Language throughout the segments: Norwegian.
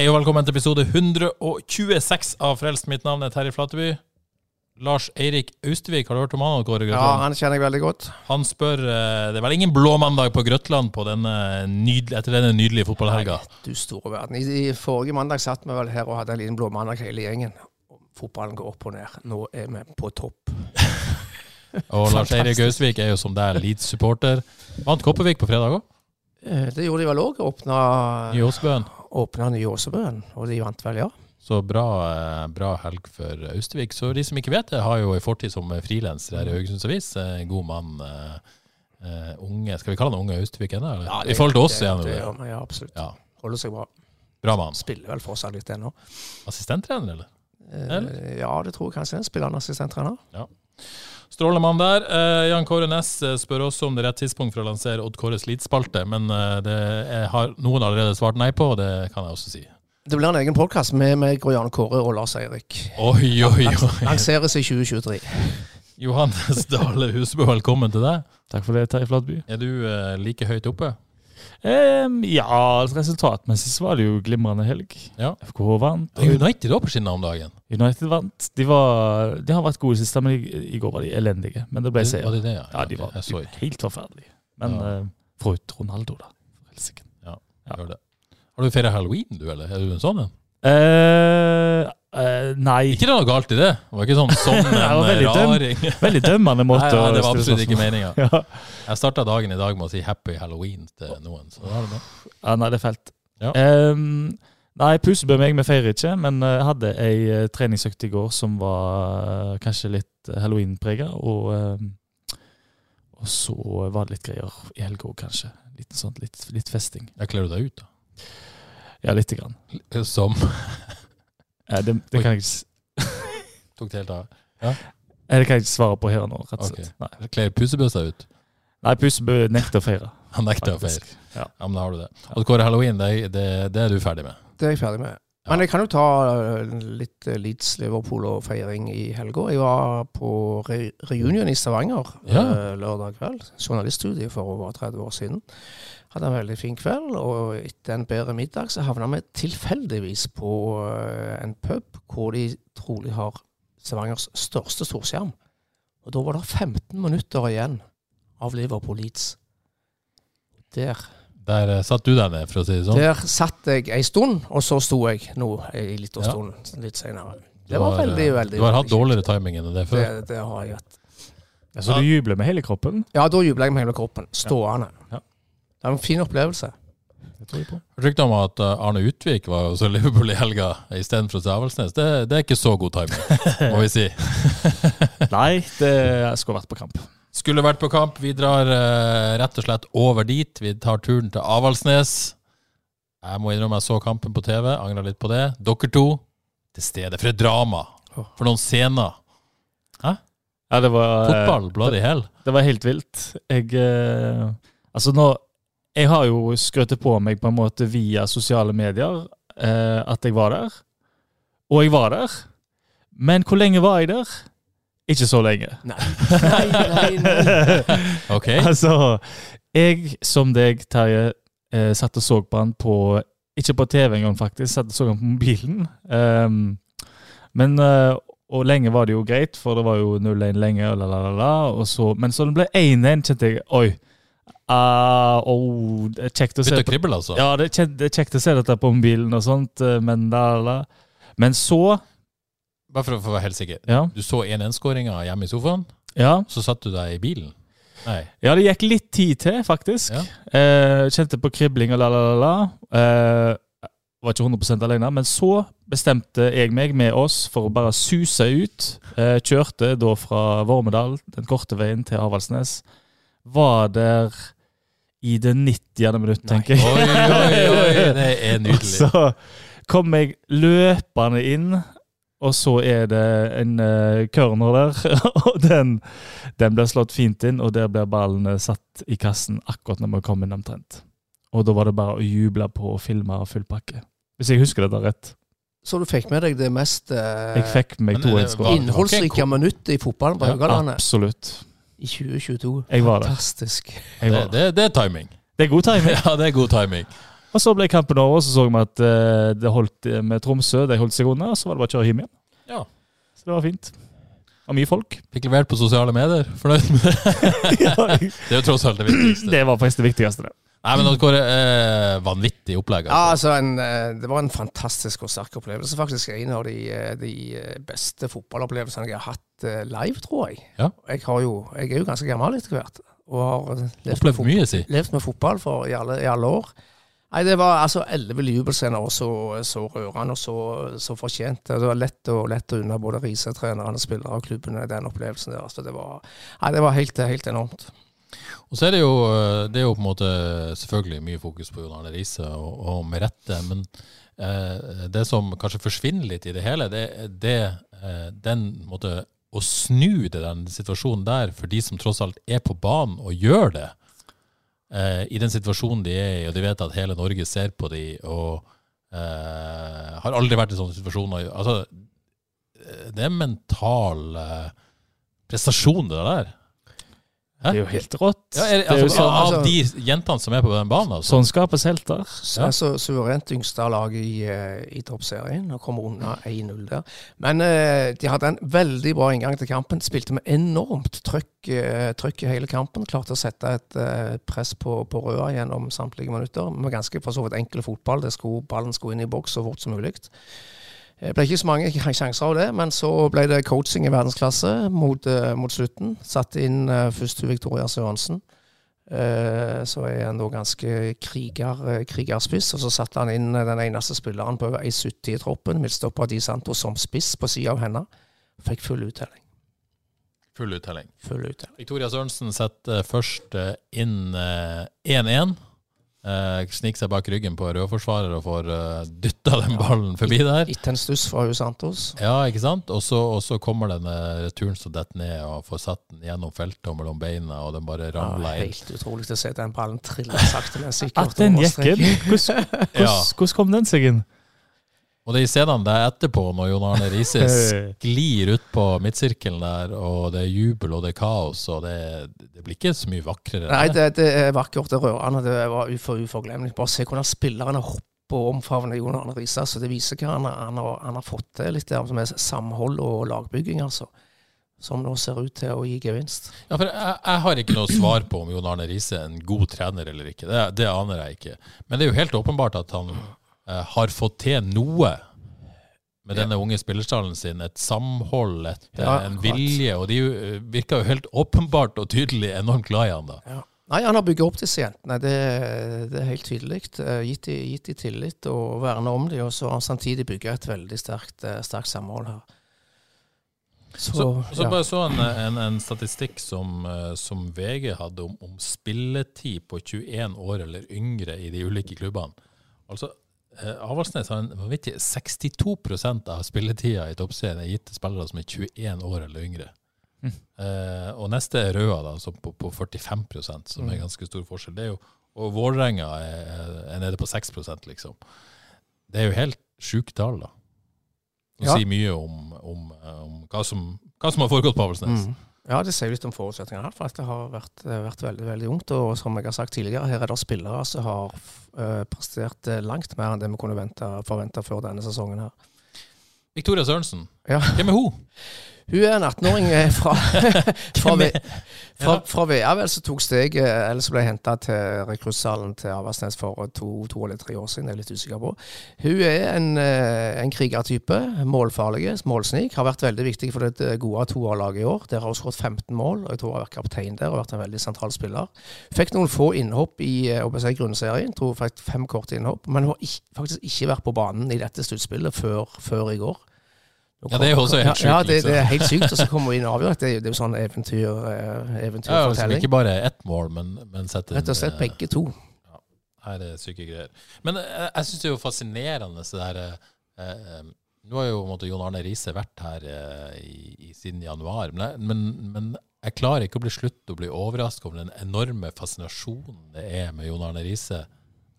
Hei og velkommen til episode 126 av Frelst. Mitt navn er Terje Flateby. Lars Eirik Austvik, har du hørt om han? Kåre Ja, han kjenner jeg veldig godt. Han spør eh, Det er vel ingen blå mandag på Grøtland på denne nydel- etter denne nydelige fotballhelga? Du store verden. I, I forrige mandag satt vi vel her og hadde en liten blå mandag hele gjengen. Fotballen går opp og ned. Nå er vi på topp. Og Lars Eirik Austvik er jo som deg Leeds-supporter. Vant Kopervik på fredag òg? Eh, Det gjorde de vel òg. Åpna, I Åsbøen. Åpna Nyåsebøen, og de vant vel, ja. Så bra, eh, bra helg for Austvik. Så de som ikke vet det, har jo en fortid som frilanser her i Haugesunds Avis. Eh, God mann. eh, unge Skal vi kalle han unge Austvik ennå? Ja, I forhold til oss, det, det, det. Ja, absolutt. Ja, Holder seg bra. bra mann. Spiller vel fortsatt litt ennå. Assistenttrener, eller? Eh, Ja, det tror jeg kanskje. Spiller han assistenttrener? Strålende mann der. Eh, Jan Kåre Næss eh, spør også om det er rett tidspunkt for å lansere Odd Kåres Lidspalte, men eh, det er, har noen allerede svart nei på, og det kan jeg også si. Det blir en egen podkast med meg og Jan Kåre og Lars Eirik. Oi, oi, oi. Lanseres i 2023. Johannes Dale Husbø, velkommen til deg. Takk for det, Terje Flatby. Er du eh, like høyt oppe? Ehm, ja, resultatmessig så var det jo glimrende helg. Ja. FK vant. Og United var på skinner om dagen. United vant. De, var, de har vært gode sist, men i, i går var de elendige. Men det ble Var de det ja? Ja, de var Jeg helt forferdelige. Men Ja. ja. forut Ronaldo, da. For. Ja, Ja. Har du feira halloween, du, eller? Er du en sånn en? Eh, eh, nei. Ikke det noe galt i det. Det var ikke sånn sånn en veldig døm- Veldig dømmende Nei, måte det var absolutt ikke meninga. Ja. Jeg starta dagen i dag med å si 'happy halloween' til noen. Så det det. ja, nei, det er fælt. Ja. Um, nei, Pusebø meg, vi feirer ikke, men jeg hadde ei eh, treningsøkt i går som var eh, kanskje litt eh, halloween-prega. Og, um, og så var det litt greier i helga òg, kanskje. Litt, sånt, litt, litt festing. Jeg kler du deg ut, da? Ja, lite grann. Som Ja, det, det, kan jeg ikke, tok det helt av. Ja? det kan jeg ikke svare på her nå, rett og slett. Nei, Kler Pusebø seg ut? nei Pusebø nekter å feire. Han nekter å feire. Ja. Ja, men da har du det. Og Kåre Halloween, det, det, det er du ferdig med? Det er jeg ferdig med. Ja. Men jeg kan jo ta eh, litt eh, Leeds Liverpool og feiring i helga. Jeg var på re reunion i Stavanger Ja. eh, lørdag kveld. Journaliststudie for over 30 år siden. Hadde en veldig fin kveld, og etter en bedre middag så havna vi tilfeldigvis på eh, en pub hvor de trolig har Stavangers største storskjerm. Og da var det 15 minutter igjen av Liverpool Leeds. Der Der eh, satt du deg ned, for å si det sånn. der satt jeg ei stund, og så sto jeg nå ei lita Ja. stund litt senere. Det var har, veldig, eh, veldig Du har hatt dårligere timing enn det før. Det, det har jeg hatt. Så du jubler med hele kroppen? Ja, da jubler jeg med hele kroppen. Stående. Ja. Det er en fin opplevelse. Det tror jeg på. Om at eh, Arne Utvik var hos Liverpool i helga istedenfor hos Avaldsnes. Det, det er ikke så god timing, må vi si. Nei, det skulle vært på kamp. Skulle vært på kamp. Vi drar uh, rett og slett over dit. Vi tar turen til Avaldsnes. Jeg må innrømme jeg så kampen på TV. Angra litt på det. Dere to til stede. For et drama. For noen scener. Hæ? Ja, det var, Fotball, bloody hell. Det var helt vilt. Jeg uh, Altså, nå Jeg har jo skrøtet på meg på en måte via sosiale medier eh, at jeg var der. Og jeg var der. Men hvor lenge var jeg der? Ikke så lenge. Nei, nei, nei. OK. Altså, jeg som deg, Terje, eh, satt og så på han på Ikke på TV engang, faktisk. Satt og så han på mobilen. Um, men uh, Og lenge var det jo greit, for det var jo 0-1 lenge, og la, la, la, la, og så, men så det ble 1-1, kjente jeg Oi. Ah, oh, kjekt å se Begynte å krible, altså. Ja, det er, kjekt, å se dette på mobilen og sånt, eh, men da, la. Men så Bare for å være helt sikker. Ja. Du så 1-1-skåringa hjemme i sofaen, ja. så satt du deg i bilen. Nei. Ja, det gikk litt tid til, faktisk. Ja. Uh, kjente på kribling og la, la, la, la. Eh, var ikke 100% alene. Men så bestemte jeg meg med oss for å bare suse ut. Uh, kjørte da fra Vormedal, den korte veien, til Avaldsnes. Var der i det 90. minutt, tenker jeg. Oi, oi, oi, det er nydelig. så kom jeg løpende inn, og så er det en uh, corner der. og den, den blir slått fint inn, og der blir ballen eh, satt i kassen akkurat når vi kom inn omtrent. Og da var det bare å juble på og filme full pakke. Hvis jeg husker dette rett. Så du fikk med deg det mest eh, Jeg fikk meg to innholdsrike minuttet i fotballen på Ja, Absolutt. I 2022. Jeg var der. Fantastisk. Jeg Det, var. det, det er timing. Det er god timing. Ja, det er god timing. Og så ble kampen over, og så så vi at eh, det holdt med Tromsø. De holdt seg unna, og så var det bare å kjøre hjem igjen. Ja. Så det var fint. Og mye folk. Fikk levert på sosiale medier. Fornøyd med det? Det er jo tross alt det viktigste. det var faktisk det viktigste. det. Nei, men Kåre, eh, vanvittig opplegg. Ja, Altså. altså en, eh, Det var en fantastisk og sterk opplevelse. Faktisk en av de, eh, de eh, beste fotballopplevelsene jeg har hatt eh, live, tror jeg. Ja. Jeg, har jo, jeg er jo ganske gammel etter hvert. Og har eh, levd med, mye, si. levd med fotball for i alle, i alle år. Nei, Det var altså elleve jubelscener, og så, så rørende og så, så fortjent. Det var lett og lett å unne både Riise-trenerne, spillere og klubbene den opplevelsen der. Altså, det var, nei, det var helt, helt enormt. Og så er det jo, eh, det er jo på en måte selvfølgelig mye fokus på Jon Arne Riise, og, og med rette. Men eh, det som kanskje forsvinner litt i det hele, det er den måte å snu det, den situasjonen der for de som tross alt er på banen og gjør det. Eh, I den situasjonen de er i, og de vet at hele Norge ser på de, og eh, har aldri vært i sånne situasjoner. Altså, eh, det er mental eh, prestasjon, det der. Hæ? Det er jo helt rått. Ja, er, det er jo altså, sånn, av altså- de jentene som er på den banen, altså. sånn skapes helter. Så er så suverent yngste lag i, eh, i toppserien og kommer unna 1-0 der. Men eh, de hadde en veldig bra inngang til kampen. Spilte med enormt trøkk, eh, trøkk i hele kampen. Klarte å sette et eh, press på, på Røa gjennom samtlige minutter. Med ganske for så vidt enkel fotball. Det skulle, ballen skulle inn i boks så fort som mulig. Det ble ikke så mange sjanser av det, men så ble det coaching i verdensklasse mot, eh, mot slutten. Satte inn uh, først Victoria Sørensen. Eh, så er han da ganske kriger, eh, krigerspiss, og så satte han inn eh, den eneste spilleren på over 1,70 i troppen, midtstopper Di Santo som spiss på sida av henne. Fikk full uttelling. Full uttelling. Full uttelling. Victoria Sørensen setter først eh, inn eh, 1-1. Eh, Sniker seg bak ryggen på rødforsvarer og får uh, dytta den ballen forbi der. Etter en stuss fra Santos. Ja, ikke sant? Og så, og så kommer denne returen som detter ned og får satt den gjennom feltet og mellom beina, og den bare Ja, ramler inn. helt utrolig å se den ballen trille sakte, men sikkert. At den gikk inn! Hvordan, hvordan, hvordan kom den seg inn? Og de scenene der etterpå, når Jon Arne Riise sklir ut på midtsirkelen der, og det er jubel og det er kaos, og det, det blir ikke så mye vakrere. Nei, det, det er vakkert, det er rørende. Det var ufor, uforglemmelig. Bare se hvordan spillerne hopper og omfavner Jon Arne Riise. Altså, det viser hva han, han, har, han har fått til, litt der med samhold og lagbygging, altså. Som nå ser ut til å gi gevinst. Ja, for jeg, jeg har ikke noe svar på om Jon Arne Riise er en god trener eller ikke. Det, det aner jeg ikke. Men det er jo helt åpenbart at han har fått til noe med denne unge spillerstallen sin. Et samhold, et, eh, Ja, en vilje. Og de eh, virker jo helt åpenbart og tydelig enormt glad i han da. Ja. Nei, han har bygget opp disse jentene. Det, det er helt tydelig. Eh, Gitt de, gitt de tillit og verna om de, og så har han samtidig bygget et veldig sterkt, eh, sterkt samhold her. Så, Så, så ja. bare så en, en, en statistikk som, eh, som VG hadde om, om spilletid på 21 år eller yngre i de ulike klubbene. Altså, eh, Avaldsnes har en vanvittig 62% av spilletida i toppserien er gitt til spillere som er 21 år eller yngre. Mm. Eh, og neste er Røa, da, som på, på 45% som er Mm. ganske stor forskjell. Det er jo, og Vålerenga er, er nede på 6% liksom. Det er jo helt sjuke tall, da. Å Ja. sier mye om, om, eh, om hva, som, hva som har foregått på Avaldsnes. Mm. Ja, det sier litt om forutsetningene her, for at det har vært, vært veldig veldig ungt. Og som jeg har sagt tidligere, her er det spillere som har eh, prestert eh, langt mer enn det vi kunne vente, forvente før denne sesongen her. Victoria Sørensen, Ja. hvem er hun? Hun er en 18-åring eh, fra, fra, fra, fra VA, som tok steget, eller som ble henta til rekruttsalen til Avaldsnes for to, to eller tre år siden. Jeg er litt usikker på. Hun er en, eh, en krigertype. Målfarlig, målsnik. Har vært veldig viktig for det gode toerlaget i år. Der har hun skåret 15 mål, og jeg tror hun har vært kaptein der og vært en veldig sentral spiller. Fikk noen få innhopp i eh, si, grunnserien. Tror hun fikk fem korte innhopp. Men hun har ikke, faktisk ikke vært på banen i dette sluttspillet før, før i går. Ja, det er jo også helt sykt. Ja, det, liksom. det er helt sykt. Og så kommer hun inn og avgjør. Det det er jo sånn eventyr, eh, Ja, liksom ikke bare ett mål, men, men sette Rett og slett eh, begge to. Her er syke greier. Men jeg, jeg syns det er jo fascinerende det der eh, eh, Nå har jo måtte, Jon Arne Riise vært her eh, i, i siden januar, men men, men jeg klarer ikke å bli slutt å bli overraska over den enorme fascinasjonen det er med Jon Arne Riise.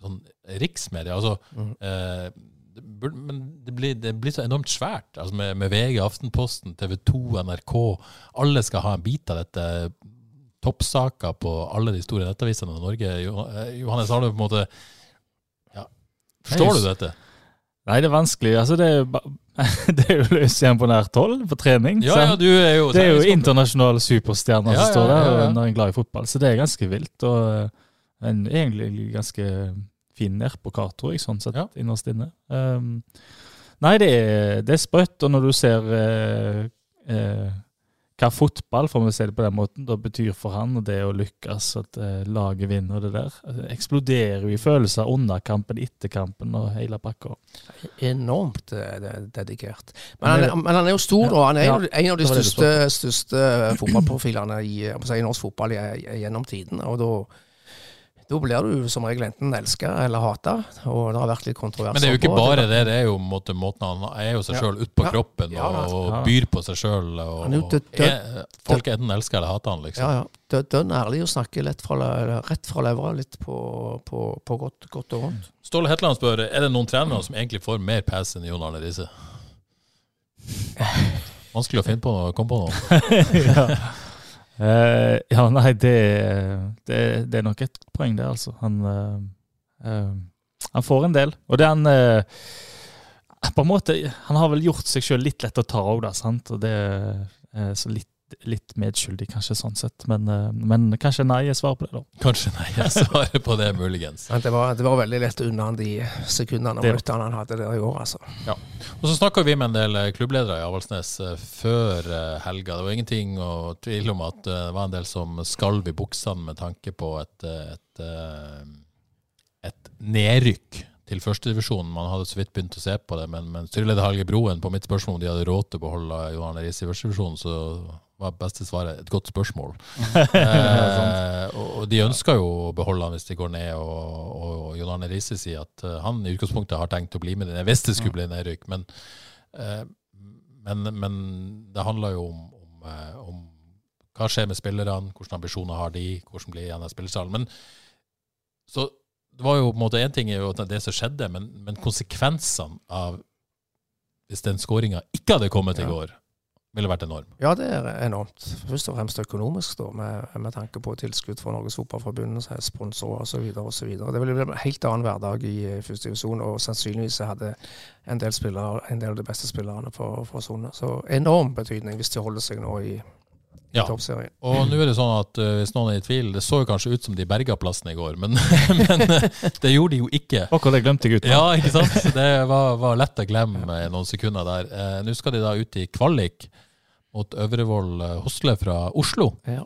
Sånn riksmedia. Altså, eh, det burde, men det blir, det blir så enormt svært. Altså med, med VG, Aftenposten, TV 2, NRK. Alle skal ha en bit av dette toppsaker på alle de store nettavisene i Norge. Eh, Johannes, har du på en måte ja. Forstår du dette? Nei, det er vanskelig. Altså, det er ba- det er jo løs igjen på nært hold på trening. Ja, ja, du er jo det er jo internasjonale superstjerner Ja, som står der når en er glad i fotball. Så det er ganske vilt. Og eh, en egentlig ganske fin kart, tror jeg, sånn sett, Ja. innerst inne. Um, nei, det er, det er sprøtt. Og når du ser eh, eh, hva fotball, for vi si det på den måten, da betyr for han, og det å lykkes, at eh, laget vinner det der, altså, eksploderer jo i følelser under kampen, etter kampen og hele pakka. Enormt eh, dedikert. Men han, men han er jo stor, og Han er Ja. en av de største, største fotballprofilene i, i norsk fotball gjennom tiden. Og da da blir du som regel enten elska eller hata, og det har vært litt kontroverser. Men det er jo ikke bare det, det er jo måten han er jo seg Ja. sjøl utpå Ja. kroppen Ja, da. og, byr på seg sjøl. folk er enten elsker eller hater han, liksom. Ja, ja. Dø- Dønn ærlig og snakker lett fra, rett fra levra, litt på, på, på godt, godt og vondt. Ståle Hetland spør er det noen trenere som egentlig får mer pass enn Jon Arne Riise. Vanskelig å finne på noe, komme på noe. ja. Eh, ja, nei, det, det, det er nok et poeng, det, altså. Han, uh, uh, han får en del. Og det han På en måte Han har vel gjort seg sjøl litt lett å ta òg, da, sant. Og det Så litt, litt medskyldig, kanskje, sånn sett. Men, eh, men kanskje nei er svaret på det, da. Kanskje nei, er svaret på det, muligens. Men det var, det var veldig lett unna de sekundene og minuttene han hadde der i går, altså. Og så snakka vi med en del eh, klubbledere i Avaldsnes eh, før helga. Det var ingenting å tvile om at det var en del som skalv i buksene med tanke på et, et, et, et nedrykk til førstedivisjonen. Man hadde så vidt begynt å se på det, men, men styreleder Helge Broen, på mitt spørsmål om de hadde råd til å beholde Johan Riise i førstedivisjonen, så var beste svaret et godt spørsmål. eh, og, de ønsker jo å beholde han hvis de går ned, og, og Jon Arne Riise sier at eh, han i utgangspunktet har tenkt å bli med det hvis det skulle bli nedrykk. Men, eh, men, men det handler jo om, om, eh, om hva skjer med spillerne, hvilke ambisjoner har de, hvordan blir igjen av spillersalen. Men så det var jo på en måte én ting er jo det som skjedde, men, men konsekvensene av hvis den skåringa ikke hadde kommet i går, ville vært enorm. Ja, det er enormt. Først og fremst økonomisk, da, med, med tanke på tilskudd fra Norges Fotballforbund, sponsorer osv. osv. Det ville blitt en helt annen hverdag i eh, første divisjon, og sannsynligvis hadde en del spillere, en del av de beste spillerne for Sone. Så enorm betydning hvis de holder seg nå i Ja. toppserien. Og nå er det sånn at uh, hvis noen er i tvil, det så jo kanskje ut som de berga plassen i går, men, men uh, det gjorde de jo ikke. Akkurat det glemte jeg ut. Ja, ikke sant? Så Det var, var lett å glemme i noen sekunder der. Uh, Nå skal de da ut i kvalik mot Øvrevoll Hosle fra Oslo. Ja.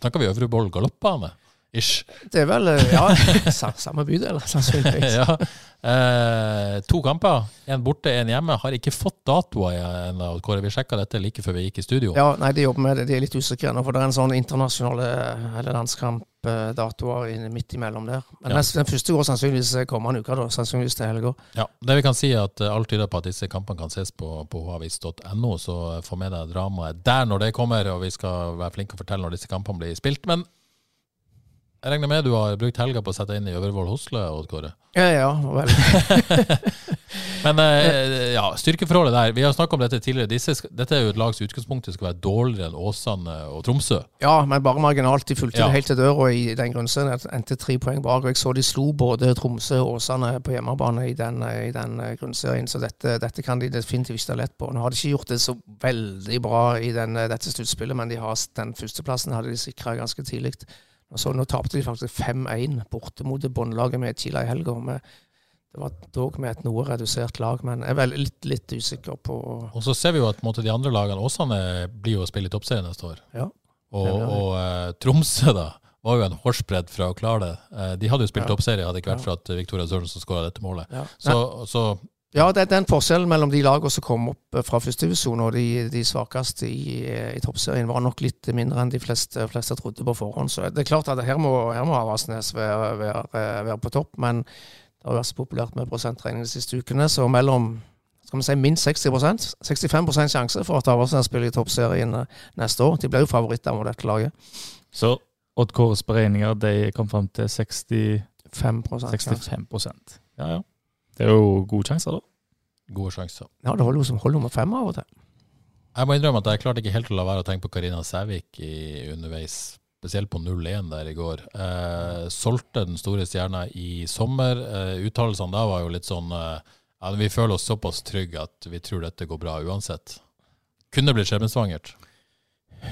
Snakker vi Øvrevoll galoppbane? Ish. Det er vel eh, ja, samme bydel, sannsynligvis. ja. eh, to kamper. Én borte, én hjemme. Har ikke fått datoer ennå. Kåre, vi sjekka dette like før vi gikk i studio. Ja, nei, de jobber med det. De er litt usikre nå, for det er en sånn internasjonal eh, eller landskampdatoer midt imellom der. Men Ja. den, første går sannsynligvis kommende uke, da. Sannsynligvis til helga. Ja, det vi kan si er at eh, alt tyder på at disse kampene kan ses på, på havis.no, så eh, få med deg dramaet der når det kommer, og vi skal være flinke å fortelle når disse kampene blir spilt. Men jeg regner med du har brukt helga på å sette inn i Øvrevoll Hosle, Odd Kåre? Ja, ja, vel. Men eh, ja, styrkeforholdet der. Vi har snakka om dette tidligere. Disse, dette er jo et lag som i utgangspunktet skal være dårligere enn Åsane og Tromsø. Ja, men bare marginalt. De fulgte Ja. helt til døra i den grunnserien. Endte tre poeng bak. Jeg så de slo både Tromsø og Åsane på hjemmebane i den, i den eh, grunnserien, så dette, dette kan de definitivt stå lett på. Nå har de ikke gjort det så veldig bra i den, eh, dette sluttspillet, men de har, den førsteplassen hadde de sikra ganske tidlig. Og så Nå tapte de faktisk 5-1 borte mot båndlaget med Chile i helga. Det var dog med et noe redusert lag, men jeg er litt, litt usikker på Og så ser vi jo at måte, de andre lagene Åsane blir jo å spille i toppserien neste år. Ja. Og, og eh, Tromsø da var jo en hårsbredd fra å klare det. Eh, de hadde jo spilt Ja. toppserie, hadde det ikke vært Ja. for at Victoria Sørensen skåra dette målet. ja. Så, så Ja, det er den forskjellen mellom de lagene som kom opp eh, fra førstedivisjon og de, de svakeste i, eh, i toppserien, var nok litt mindre enn de fleste, fleste trodde på forhånd. Så det er klart at her må, her må Avaldsnes være, være, eh, være på topp, men det har vært så populært med prosentregning de siste ukene, så mellom skal vi si minst 60% 65 sjanse for at Avaldsnes spiller i toppserien neste år. De blir jo favoritter mot dette laget. Så Odd Kåres beregninger de kom fram til 60, 5 65% Ja, ja. Det er jo gode sjanser, da. gode sjanser. Ja, det holder jo som holder nummer fem av og til. Jeg må innrømme at jeg klarte ikke helt å la være å tenke på Karina Sævik i underveis, spesielt på 0-1 der i går. Eh, solgte den store stjerna i sommer. Eh, Uttalelsene da var jo litt sånn eh, ja, Vi føler oss såpass trygge at vi tror dette går bra uansett. Kunne blitt skjebnesvangert.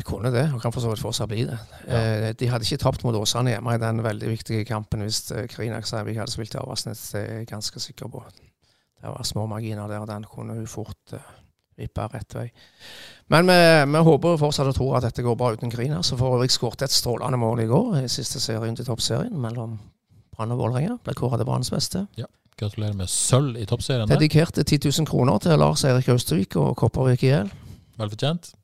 Kunne det, og kan for så vidt fortsatt bli det. Ja. Eh, de hadde ikke tapt mot Åsane hjemme i den veldig viktige kampen hvis eh, Karina Sævik hadde spilt i Avaldsnes, det er jeg ganske sikker på. Det var små marginer der, og den kunne hun fort uh, vippe rett vei. Men vi, vi håper fortsatt og tror at dette går bra uten Karina. Så får øvrig skåret et strålende mål i går i siste serien til toppserien mellom Brann og Vålerenga. Ble kåret til Branns beste. Gratulerer med sølv i toppserien. Dedikerte 10 000 kroner til Lars Erik Austvik og Kopervik IL. Vel fortjent.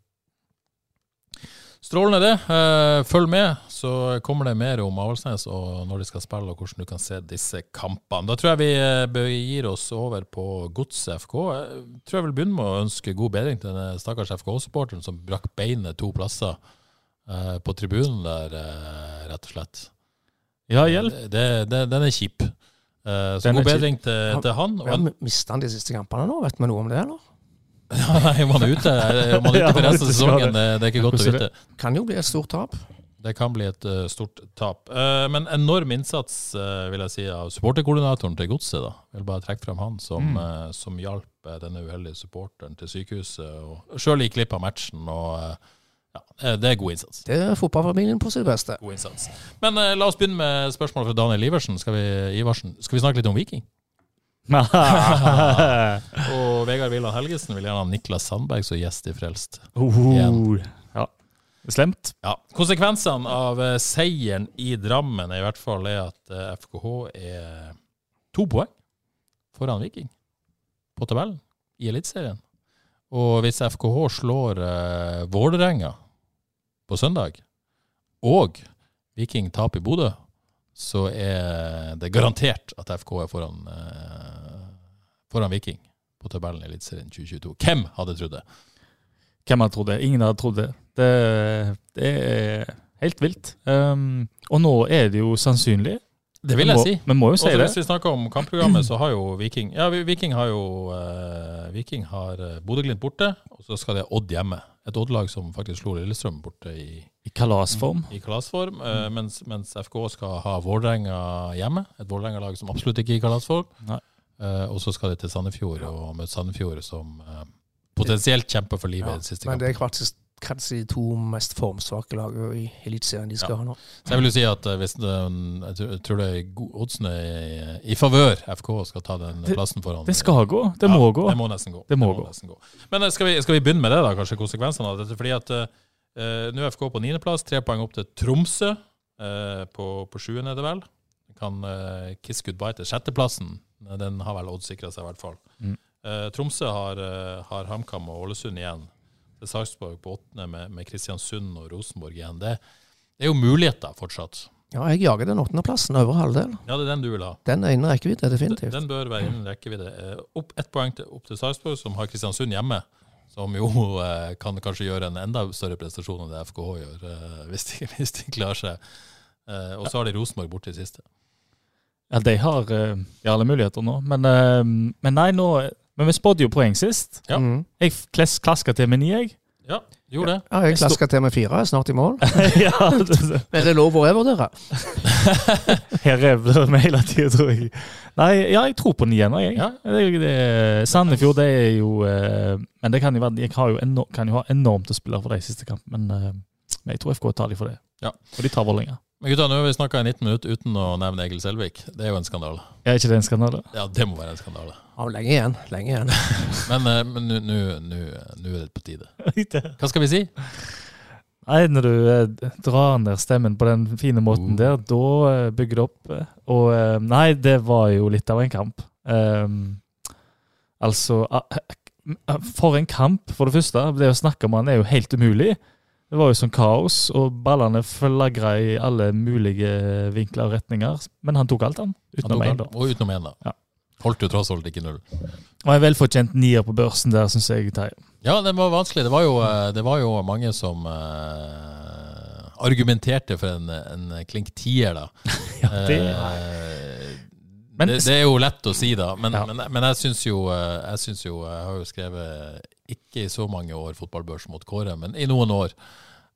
Strålende det. Eh, følg med, så kommer det mer om Avaldsnes og når de skal spille, og hvordan du kan se disse kampene. Da tror jeg vi bør begir oss over på Godset FK. Jeg tror jeg vil begynne med å ønske god bedring til denne stakkars FK-supporteren som brakk beinet to plasser eh, på tribunen der, eh, rett og slett. Ja, hjelp. Det, det, den er kjip. Eh, så Den god bedring til, til han. Mista han de siste kampene nå? Vet vi noe om det, eller? Ja, nei, man er ute, man er ute for resten av sesongen. Det, det er ikke godt å vite. Kan jo bli et stort tap. Det kan bli et uh, stort tap. Uh, men enorm innsats uh, vil jeg si, av supporterkoordinatoren til Godset. Vil bare trekke frem han som, Mm. som hjalp denne uheldige supporteren til sykehuset. og Sjøl gikk glipp av matchen. og ja, Det er god innsats. Det er fotballfamilien på sitt beste. God innsats. Men la oss begynne med spørsmål fra Daniel Iversen. Skal vi, Iversen. Skal vi snakke litt om Viking? Og Vegard Villa Helgesen vil gjerne ha Niklas Sandberg som gjest i Frelst. oh, ja. Slemt. Ja, Konsekvensene av eh, seieren i Drammen er i hvert fall er at eh, FKH er to poeng foran Viking på tabellen i Eliteserien. Og hvis FKH slår uh, Vålerenga på søndag, og Viking taper i Bodø, så er det garantert at FK er foran, eh, foran Viking på tabellen i Eliteserien 2022. Hvem hadde trodd det? Hvem hadde trodd det? Ingen hadde trodd det. Det, det er helt vilt. Um, og nå er det jo sannsynlig. Det vil jeg si. Vi må jo si det. hvis vi snakker om kampprogrammet, så har jo Viking Ja, Viking har jo eh, Viking har eh, Bodø-Glimt borte, og så skal de ha Odd hjemme. Et Odd-lag som faktisk slo Lillestrøm borte i, I kalasform. i kalasform, eh, mens, mens FK skal ha Vålerenga hjemme. Et Vålerenga-lag som absolutt ikke er i kalasform. Nei. Eh, og så skal de til Sandefjord og møte Sandefjord, som uh, potensielt kjemper for livet i den siste Men det er faktisk kanskje de to mest formsvake lagene i Eliteserien de skal Ja. ha nå. Så jeg vil jo si at eh, hvis det, jeg tror- det er oddsene i, i favør FK skal ta den Det- plassen foran. Det skal gå. Det Ja, må gå. Det må nesten gå. Det må gå. nesten gå. Men eh, skal vi, skal vi begynne med det, da, kanskje konsekvensene av dette? Fordi at uh, Nå er FK på niendeplass, tre poeng opp til Tromsø Uh, på, på sjuende, er det vel. Kan uh, kiss goodbye til sjetteplassen. Den har vel oddsikra seg, i hvert fall. Mm. Eh, Tromsø har, har HamKam og Ålesund igjen. Er Sarpsborg på åttende med, med Kristiansund og Rosenborg igjen. Det, det er jo muligheter fortsatt. Ja, jeg jager den åttendeplassen, over halvdel. Ja, det er den du vil ha. Den er innen rekkevidde, definitivt. den bør være innen rekkevidde. Eh, Opp ett poeng til, opp til Sarpsborg, som har Kristiansund hjemme. Som jo eh, kan kanskje gjøre en enda større prestasjon enn det FKH gjør, eh, hvis, de, hvis de klarer seg. Eh, og så har de Rosenborg borte i siste. Ja, de har uh, alle muligheter nå. Men, men nei, nå Men vi spådde jo poeng sist. Ja. Mm. Jeg kles- klaska til med ni, jeg. Ja, gjorde det. Ja, jeg klaska til med fire, er snart i mål. ja, Men det er lov å revurdere. Her revner vi hele tida, tror jeg. Nei, ja, jeg tror på nieren, jeg. Ja. Det, det, Sandefjord, det er jo eh, Men det kan jo være Jeg har jo enormt, kan jo ha enormt å spille for de siste kampene, men, eh, men jeg tror FK tar de for det. Ja. Og de tar Vålerenga. Men gutta, nå har vi snakka i 19 minutter uten å nevne Egil Selvik. Det er jo en skandale. Er ikke det en skandale? Ja, det må være en skandale. Ja, lenge igjen. Lenge igjen. Men eh, men nå- er det på tide. Hva skal vi si? Nei, når du eh, drar ned stemmen på den fine måten Uh. der, da eh, bygger det opp. Og eh, nei, det var jo litt av en kamp. Um, altså ah, For en kamp, for det første. Det å snakke om han er jo helt umulig. Det var jo sånn kaos, og ballene flagra i alle mulige vinkler og retninger. Men han tok alt, han. Utenom én, da. Og utenom én, da. Ja. Holdt jo tross alt ikke null. Og en velfortjent nier på børsen der, syns jeg. Tar. Ja, det var vanskelig. Det var jo, eh, det var jo mange som uh, argumenterte for en, en klink tier, da. Ja, det Eh, Men- det, det er jo lett å si, da. Men, Ja. men, men jeg syns jo, jeg syns jo Jeg har jo skrevet ikke i så mange år fotballbørs mot Kåre, men i noen år.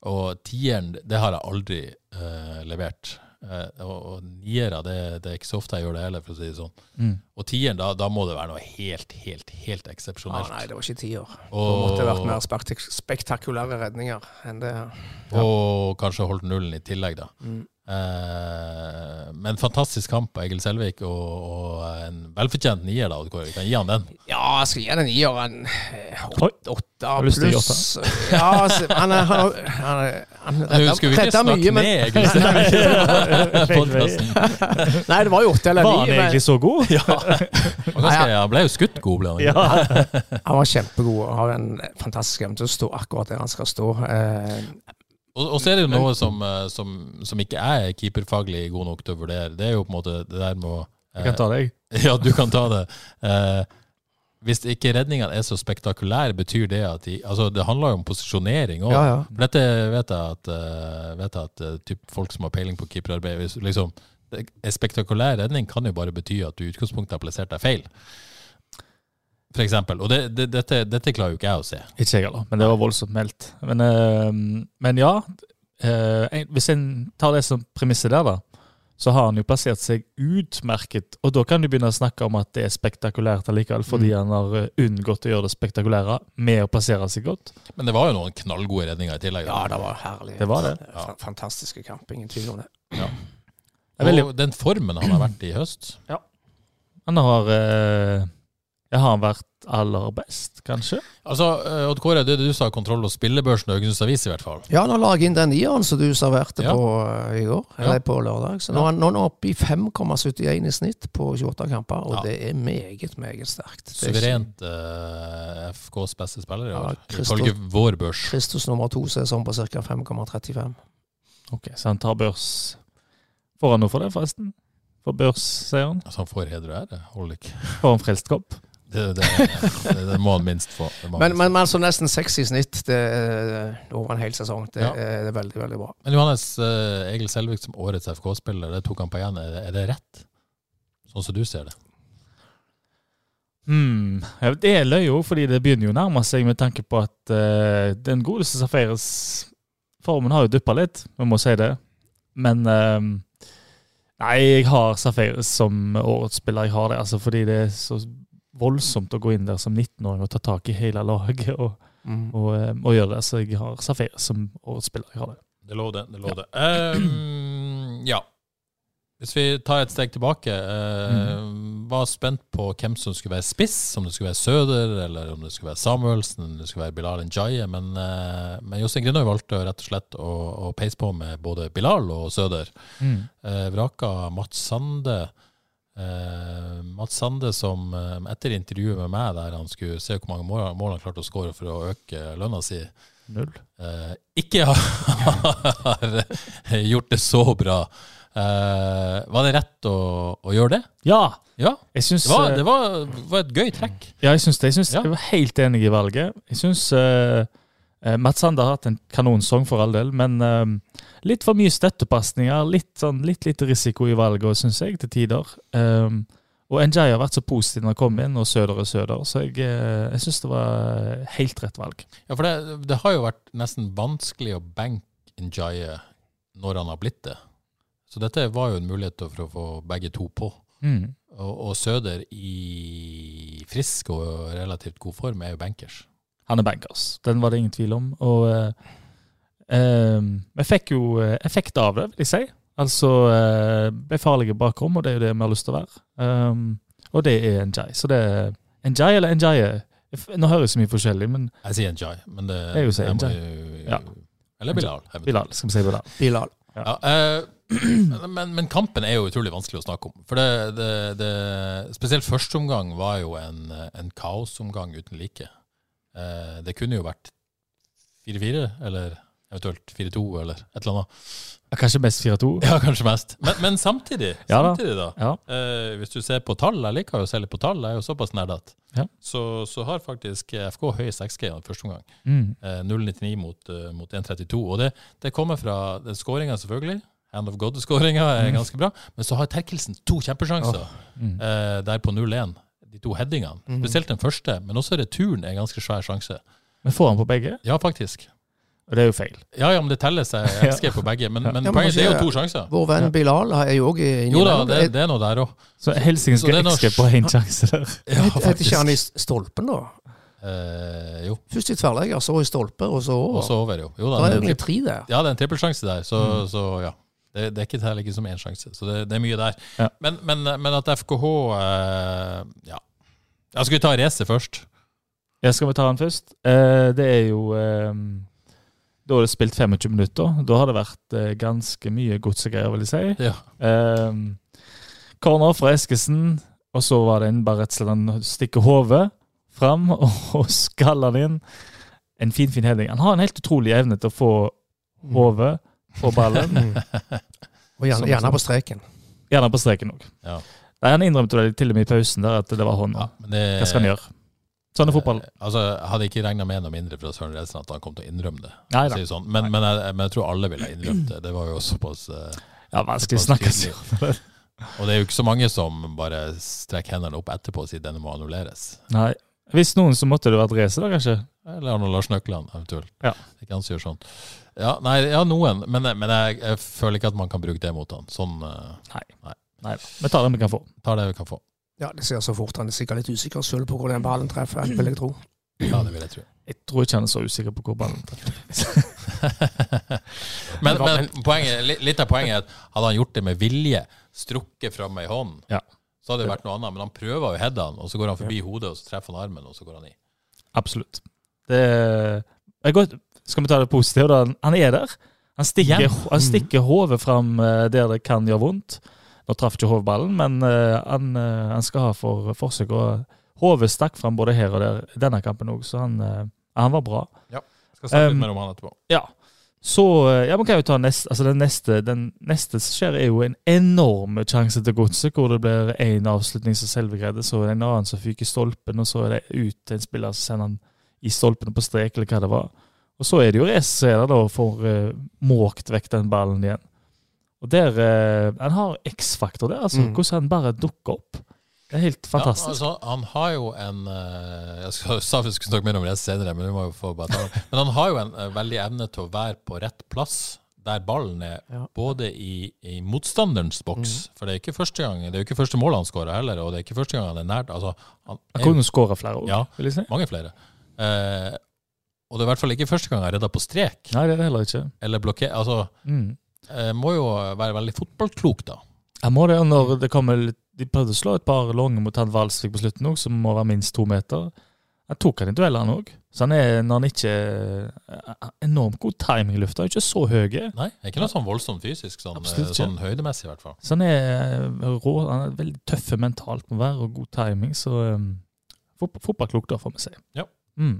Og tieren, det har jeg aldri eh, levert. Eh, og, og niere, det, det er ikke så ofte jeg gjør det heller, for å si det sånn. Mm. Og tieren, da, da må det være noe helt, helt, helt eksepsjonelt. eksepsjonelt. nei, det var ikke tiår. Det Og- måtte vært mer spektakulære redninger enn det. Og kanskje holdt nullen i tillegg, da. Mm. Eh, men fantastisk kamp av Egil Selvik, og, og en velfortjent nier, da. Du kan gi han den. Ja, jeg skal gi den en nier. En eh, åtte pluss. Ja, altså, han er- han er- han er- han Nå redda skal vi ikke redda snakke mye, men ned Egil Selvik. Podcasten. Nei, det var jo åtte eller Var ni. han Men egentlig så god? Ja. Han ble jo skutt god, ble han. ikke? Ja. han var kjempegod og har en fantastisk evne til å stå akkurat der han skal stå. Eh, Og, og så er det jo noe som, eh, som, som ikke er keeperfaglig god nok til å vurdere. Det er jo på en måte det der med å Jeg kan ta deg. Ja, du kan ta det. Eh, hvis ikke redningene er så spektakulære, betyr det at de Altså, det handler jo om posisjonering òg. ja, ja. Dette vet jeg at, eh, vet jeg at eh, typ folk som har peiling på keeperarbeid liksom, En spektakulær redning kan jo bare bety at du i utgangspunktet har plassert deg feil. For eksempel. Og det, det, dette, dette klarer jo ikke jeg å se. Ikke jeg heller, men det var voldsomt meldt. Men, eh, men ja, eh, hvis en tar det som premisset der, da, så har han jo plassert seg utmerket. Og da kan du begynne å snakke om at det er spektakulært allikevel, fordi Mm. han har eh, unngått å gjøre det spektakulære med å plassere seg godt. Men det var jo noen knallgode redninger i tillegg. da. ja, det var herlig. Det var det. Ja. Fantastiske kamp, ingen tvil om det. Er Og den formen han har vært i i høst Han har eh, ja, Har han vært aller best, kanskje? Altså, eh, Odd Kåre, det du sa, kontroll og spillebørsen og Haugesunds Avis i hvert fall. Ja, nå la jeg inn den nieren som du serverte Ja. på uh, i går, Ja. eller på lørdag. Så nå er nå er han oppe i 5,71 i snitt på 28 kamper, og Ja. det er meget, meget sterkt. Det er Suverent uh, FKs beste spiller i Ja, år, ifølge vår børs. Kristus nummer to så er sånn på ca. 5,35. Ok, Så han tar børs Får han noe for det, forresten? For børsseieren? Altså, han får heder og ære. Holder ikke. Får han frelst kopp? Det, det, det, det må han minst få. Han Men, minst men, men så nesten 6 i snitt det er over en hel sesong. Det, Ja. er, det er veldig, veldig bra. Men Johannes, uh, Egil Selvik som årets FK-spiller, det tok han på igjen. Er det, er det rett? Sånn som du ser det? Hmm. Det er løye òg, fordi det begynner jo å nærme seg med tanke på at uh, den godeste Safaris Formen har jo duppa litt, vi må si det. Men uh, Nei, jeg har Safaris som årets spiller. Jeg har det, altså, fordi det er så voldsomt å gå inn der som 19-åring og ta tak i hele laget og, og, og, og gjøre det. Så jeg har Safir som årets spiller. Jeg har det. Det lå det. det, lå det. Um, ja. Hvis vi tar et steg tilbake, eh, var spent på hvem som skulle være spiss, om det skulle være Søder, eller om det skulle være Samuelsen, om det skulle være Bilal Njaye. Men, uh, men Jostein Grindøy valgte rett og slett å, å peise på med både Bilal og Søder. Eh, vraka Mats Sande. Eh, Mats Sande som uh, etter intervjuet med meg der han skulle se hvor mange mål, mål han klarte å skåre for å øke lønna si, Null. Uh, ikke har gjort det så bra. Var det rett å, å gjøre det? Ja! Ja. Syns Det var, det var, var et gøy trekk. Ja, jeg syns det. Jeg, synes, Ja. jeg var helt enig i valget. Jeg syns uh, Mats Sander har hatt en kanonsong for all del, men eh, litt for mye støttepasninger. Litt, sånn, litt litt risiko i valget, syns jeg, til tider. Um, Og NJI har vært så positiv når han kom inn, og Søder er Søder. Så jeg, eh, jeg syns det var helt rett valg. Ja, for det, det har jo vært nesten vanskelig å banke NJI når han har blitt det. Så dette var jo en mulighet for å få begge to på. Mm. Og, og Søder i frisk og relativt god form er jo bankers. Han er bankers. Den var det ingen tvil om. Og eh, eh, vi fikk jo eh, effekt av det, vil jeg si. Altså eh, ble farlige bakrom, og det er jo det vi har lyst til å være. Um, og det er Njay. Så det er Njay eller Njaye. Nå høres det mye forskjellig, men Jeg sier Njay, men det Jeg jo si jeg må jo- Ja. Eller Bilal. Bilal. Skal vi si Bilal. Bilal. Ja, eh, men, men kampen er jo utrolig vanskelig å snakke om. For det, det, det Spesielt første omgang var jo en, en kaosomgang uten like. Eh, det kunne jo vært 4-4, eller eventuelt 4-2, eller et eller annet. Kanskje mest 4-2. Ja, kanskje mest. Men, men samtidig, Ja da. samtidig da Ja. eh, hvis du ser på tall, jeg liker jo å se litt på tall, jeg er jo såpass nerdete, Ja. så, så har faktisk FK høy 6G i første omgang. Mm. Eh, 0,99 mot, uh, mot 1,32. Og det, det kommer fra den skåringa, selvfølgelig. Hand of God-skåringa er Mm. ganske bra. Men så har Terkelsen to kjempesjanser Mm. eh, der på 0-1. De to headingene. Mm. Spesielt den første, men også returen er en ganske svær sjanse. Men får han på begge? Ja, faktisk. Og det er jo feil. Ja, ja, men det telles XG på begge. Men, men Ja, men poenget, det er jo to sjanser. Vår venn Bilal er jo òg inni Jo da, det, det er noe der òg. Så er XG på én sjanse der. Ja, Het- Heter ikke han i stolpen, da? Eh, jo. Først i tverrlegger, så i stolpe, og så over. Og så over, jo. jo da, det er det er egentlig tre der. Ja, det er en trippelsjanse der, så, Mm. så ja. Det, det er ikke teller ikke som én sjanse, så det, det er mye der. Ja. Men, men, men at FKH eh, Ja. Jeg skal vi ta racet først? Ja, skal vi ta den først? Eh, det er jo eh, Da har det spilt 25 minutter. Da har det vært ganske mye godsegreier, vil jeg si. Ja. Corner fra Eskesen, og så var det en bare rett og slett han stikker hodet fram og, skaller den inn. En fin, fin heading. Han har en helt utrolig evne til å få hodet på ballen. Mm. Og gjerne, Sånn, gjerne sånn. på streken. Gjerne på streken òg. Ja. Han innrømte det til og med i pausen der at det var hånda. Ja, det, Hva skal han gjøre? Sånn er fotball. Eh, Altså, hadde ikke regna med noe mindre fra Søren Redsen at han kom til å innrømme det. Nei da. Si sånn. men, men, jeg, men jeg tror alle ville ha innrømt det. Det var jo såpass uh, Ja, vanskelig å snakke tydelig. Og det er jo ikke så mange som bare strekker hendene opp etterpå og sier denne må annulleres. Nei. Hvis noen, så måtte det vært race, da, kanskje. Eller Arnold Lars Nøkland, eventuelt. Ja. Ikke han sier sånn. Ja, nei, ja, noen. Men, men jeg, jeg føler ikke at man kan bruke det mot han. Sånn Nei. Nei nei. Vi tar den vi kan få. tar det vi kan få. Ja, det ser så fort. Han er sikkert litt usikker selv på hvor den ballen treffer, vil jeg tro. Ja, det vil jeg tro. Jeg tror ikke han er så usikker på hvor ballen treffer. men, men poenget, litt av poenget er at hadde han gjort det med vilje, strukket fram ei hånd, Ja. Så hadde det vært noe annet. Men han prøver jo headene, og så går han forbi hodet, og så treffer han armen, og så går han i. Absolutt. Det er godt. Skal vi ta det positive, da? Han er der. Han stikker, han stikker hodet fram eh, der det kan gjøre vondt. Nå traff ikke hovedballen, men eh, han, eh, han skal ha for forsøk. Og hodet stakk fram både her og der i denne kampen òg, så han, han var bra. Skal snakke litt Um, mer om han etterpå. Ja. Så eh, ja, man kan jo ta neste, altså den neste Den neste som skjer, er jo en enorm sjanse til godset, hvor det blir én avslutning som selve greide, så er det en annen som fyker i stolpen, og så er det ut til en spiller som sender han i stolpen på strek, eller hva det var. Og så er det jo er der da får uh, måkt vekk den ballen igjen. Og der uh, Han har X-faktor der, altså. Mm. Hvordan han bare dukker opp. Det er helt fantastisk. Ja, altså, han har jo en eh, Jeg skal, sa vi skulle snakke mer om det senere, men vi må jo få bare ta det. Men han har jo en eh, veldig evne til å være på rett plass der ballen er, Ja. både i, i motstanderens boks For det er ikke første gang Det er jo ikke første mål han skårer heller, og det er ikke første gang han er nært. Altså, han Han kunne skåra flere år, Ja. vil jeg si. mange flere. Eh, og det er i hvert fall ikke første gang han er redda på strek Nei, det er det heller ikke. eller blokker. Altså, Mm. eh, må jo være veldig fotballklok, da. Jeg må det, og når det kommer litt De prøvde å slå et par lange mot han Valsvik på slutten òg, som må være minst to meter. Han tok han i duellene òg. Så han er, når han ikke er Enormt god timing i lufta. Ikke så høy. Nei, er ikke noe sånn voldsomt fysisk, sånn, sånn høydemessig i hvert fall. Så han er eh, rå. Han er veldig tøffe mentalt med å være, og god timing. Så um, fotballklok, da, får vi si. Ja. Mm.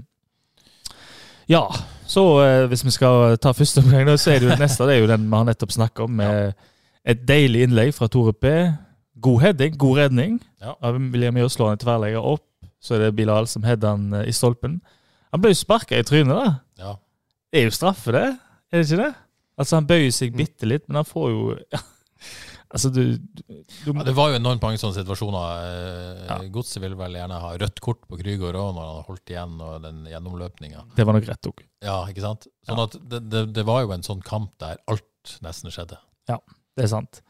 Ja, så eh, hvis vi skal ta første omgang, så er det jo neste. Det er jo den vi har nettopp snakka om, med et deilig innlegg fra Tore P. God heading, god redning. Ja. William slå slår han i tverrlegger opp. Så er det Bilal som header han eh, i stolpen. Han ble jo sparka i trynet, da. Ja. Det er jo straffe, det. Er det ikke det? Altså Han bøyer seg Mm. bitte litt, men han får jo Altså, du, du, du Ja, det var jo enormt mange sånne situasjoner. Eh, Ja. Godset vil vel gjerne ha rødt kort på Krygård òg, når han holdt igjen og den gjennomløpninga. Det var nok rett òg. Ja, ikke sant? Sånn at det, det, det var jo en sånn kamp der alt nesten skjedde. Ja, Det er sant.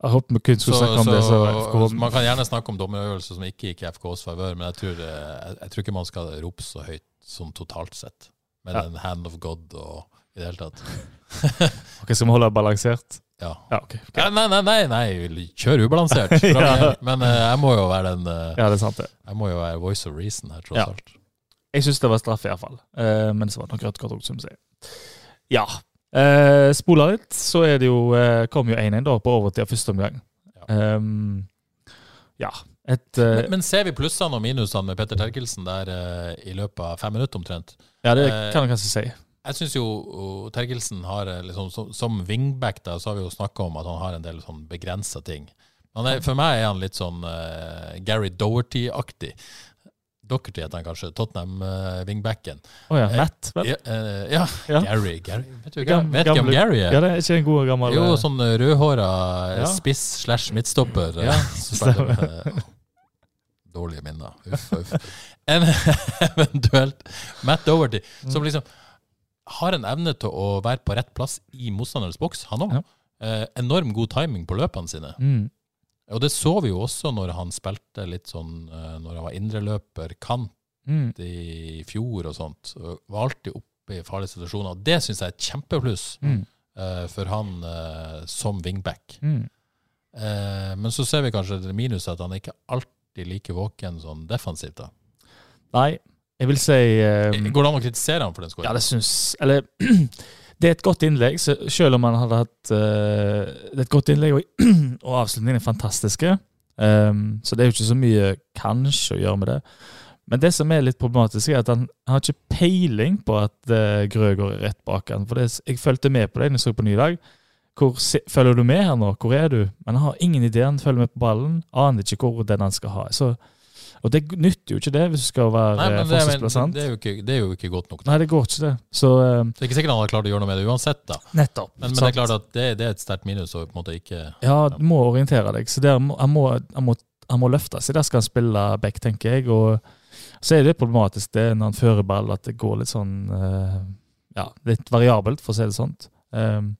Jeg håper vi kun skulle snakke om det. Så FK, man kan gjerne snakke om dommerøvelser som ikke gikk i FKs favør, men jeg tror, eh, jeg, jeg tror ikke man skal rope så høyt som totalt sett. Med Ja. den hand of God og i det hele tatt. ok, Skal vi holde det balansert? Ja. Ja, okay, okay. nei, nei, nei, nei, kjør ubalansert. Ja. Men uh, jeg må jo være den uh, Ja, det er sant, det. Jeg må jo være voice of reason her, tross alt. Jeg syns det var straff, iallfall. Uh, men så var det nok rødt kort òg, som du sier. Ja. Uh, Spola litt, så er det jo eh, kom jo 1-1 da på overtid av første omgang. Ja. Um, ja. Et eh, Men, men ser vi plussene og minusene med Petter Terkelsen der eh, i løpet av fem minutter omtrent? Ja, det eh, kan jeg kanskje si. Jeg syns jo uh, Terkelsen har eh, liksom, som, som wingback da, så har vi jo snakka om at han har en del sånn begrensa ting. Han er, for meg er han litt sånn uh, Gary Doherty-aktig. Doherty heter han kanskje. Tottenham-wingbacken. Å ja. Matt, vel? ja, eh, ja. Ja. Gary. Gary. Vet du Gam- vet om Gary er? Ja, det er ikke en god gammel Jo, eh, sånn eh, rødhåra Ja. spiss slash midtstopper. eh, Ja, Dårlige minner. Uff, uff. En eventuelt Matt Doherty, Mm. som liksom har en evne til å være på rett plass i motstanderens boks, han òg. Ja. Eh, enorm god timing på løpene sine. mm, Og det så vi jo også når han spilte litt sånn eh, Når han var indreløper, kant mm. i fjor og sånt. Var alltid oppe i farlige situasjoner. Og det syns jeg er et kjempepluss Mm. uh, for han uh, som wingback. Mm. Uh, men så ser vi kanskje det minuset at han ikke alltid like våken sånn defensivt. da. Nei, jeg vil si Går det an å kritisere han for den Ja, det syns Eller det er et godt innlegg, selv om han hadde hatt uh, Det er et godt innlegg, og, og avslutningen er fantastiske. Um, så det er jo ikke så mye kanskje å gjøre med det. Men det som er litt problematisk, er at han, han har ikke peiling på at uh, Grøgaard er rett bak han. For det, jeg fulgte med på det når jeg så på ny dag. Hvor se, Følger du med her nå? Hvor er du? Men han har ingen idé. Han følger med på ballen. Aner ikke hvor den han skal ha. Så, og det nytter jo ikke det hvis du skal være Nei, eh, men det, men, det, er ikke, det er jo ikke godt nok. Da. Nei, det går ikke, det. Så eh, Det er ikke sikkert han hadde klart å gjøre noe med det uansett. da. nettopp. Men, men det er klart at det, det er et sterkt minus å på en måte ikke Ja, du må orientere deg. Så der han, må, han, må, han må løfte seg. Der skal han spille back, tenker jeg. Og så er det problematisk det når han fører ball, at det går litt sånn eh, Ja, litt variabelt, for å si det sånn. Um,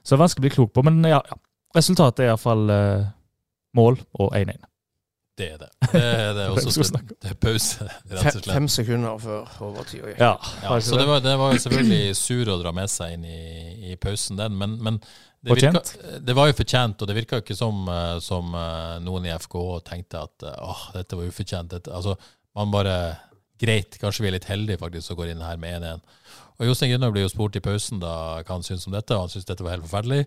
så det er vanskelig å bli klok på. Men ja, ja. resultatet er iallfall uh, mål og 1-1. Det er det. Det er, det er også det, det er pause, rett og Fem, slett. fem sekunder før overtid. Ja, Ja, så det var, det var jo selvfølgelig sur å dra med seg inn i, i pausen, den. Men, men det, virka, det var jo fortjent, og det virka ikke som, eh, som eh, noen i FK tenkte at eh, åh, dette var ufortjent. Dette, altså, man bare Greit, kanskje vi er litt heldige faktisk som går inn her med 1-1. Og Jostein Grüner blir jo spurt i pausen da hva han syns om dette, og han syns dette var helt forferdelig.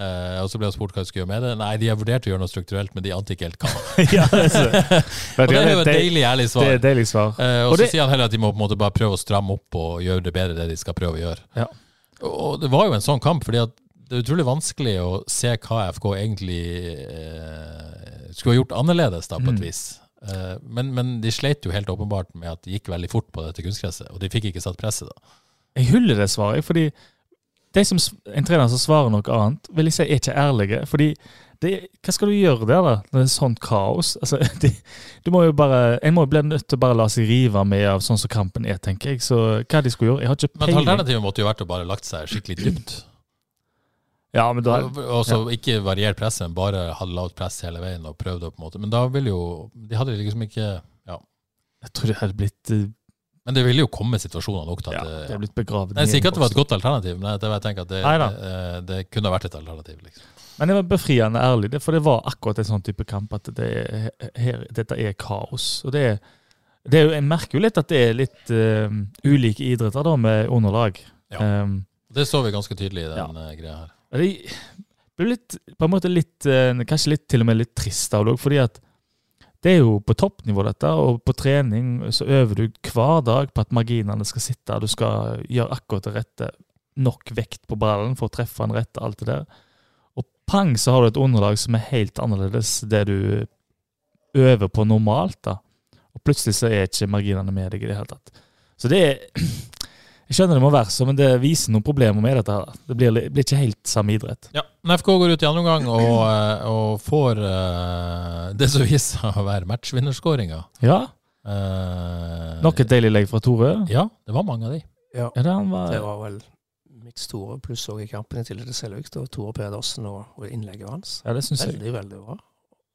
Eh, og så ble han spurt hva de skulle gjøre med det. Nei, de har vurdert å gjøre noe strukturelt, men de ante ikke helt hva. ja, det, er og det er jo et deilig, ærlig Det svar. er deilig svar. Uh, og Og så det- sier han heller at de må på en måte bare prøve å stramme opp og gjøre det bedre det de skal prøve å gjøre. Ja. Og det var jo en sånn kamp, fordi at det er utrolig vanskelig å se hva FK egentlig eh, skulle ha gjort annerledes, da, på et Mm. vis. Eh, men, men de sleit jo helt åpenbart med at det gikk veldig fort på dette kunstgresset, og de fikk ikke satt presset da. Jeg hyller det svaret, fordi de som, en trener som svarer noe annet, vil jeg si er ikke ærlige. Fordi det, hva skal du gjøre der, da, når det er sånt kaos? Altså, de, du må jo bare, En må jo bli nødt til å bare la seg rive med av sånn som kampen er, tenker jeg. Så hva de skulle gjøre Jeg har ikke Men peiling. alternativet måtte jo vært å bare lagt seg skikkelig dypt. Ja, men da, Og så ja. ikke variert presset, men bare hadde lavt press hele veien og prøvd det på en måte Men da ville jo De hadde liksom ikke Ja. jeg tror det hadde blitt eh, Men det ville jo komme situasjoner nok til at det det, hadde blitt begravet. Nei, Jeg sier ikke at det var et godt alternativ, men jeg tenker at det, det, det kunne vært et alternativ. liksom. Men det var befriende ærlig, for det var akkurat en sånn type kamp at det er, her, dette er kaos. Og det er, det er jo, Jeg merker jo litt at det er litt uh, ulike idretter da, med underlag. Ja. Um, Det så vi ganske tydelig i den ja. greia her. Det blir litt, på en måte litt, eh, kanskje litt til og med litt trist av det òg, fordi at det er jo på toppnivå dette, og på trening så øver du hver dag på at marginene skal sitte, du skal gjøre akkurat det rette, nok vekt på ballen for å treffe den rette, alt det der. Og pang, så har du et underlag som er helt annerledes det du øver på normalt, da. Og plutselig så er ikke marginene med deg i det hele tatt. Så det er Jeg skjønner det må være så, men det viser noen problemer med dette. her. Det blir, blir ikke helt samme idrett. Ja, Men FK går ut i andre omgang og, eh, og får uh, det som viser seg å være matchvinnerskåringa. Ja. Uh, Nok et deilig legg fra Tore. Ja, det var mange av de. Ja. Ja, det, var, Det var vel mitt store pluss òg i kampen i tillegg til Selvik. Tore Pedersen og, og innlegget hans. ja, det syns jeg. Veldig, veldig bra.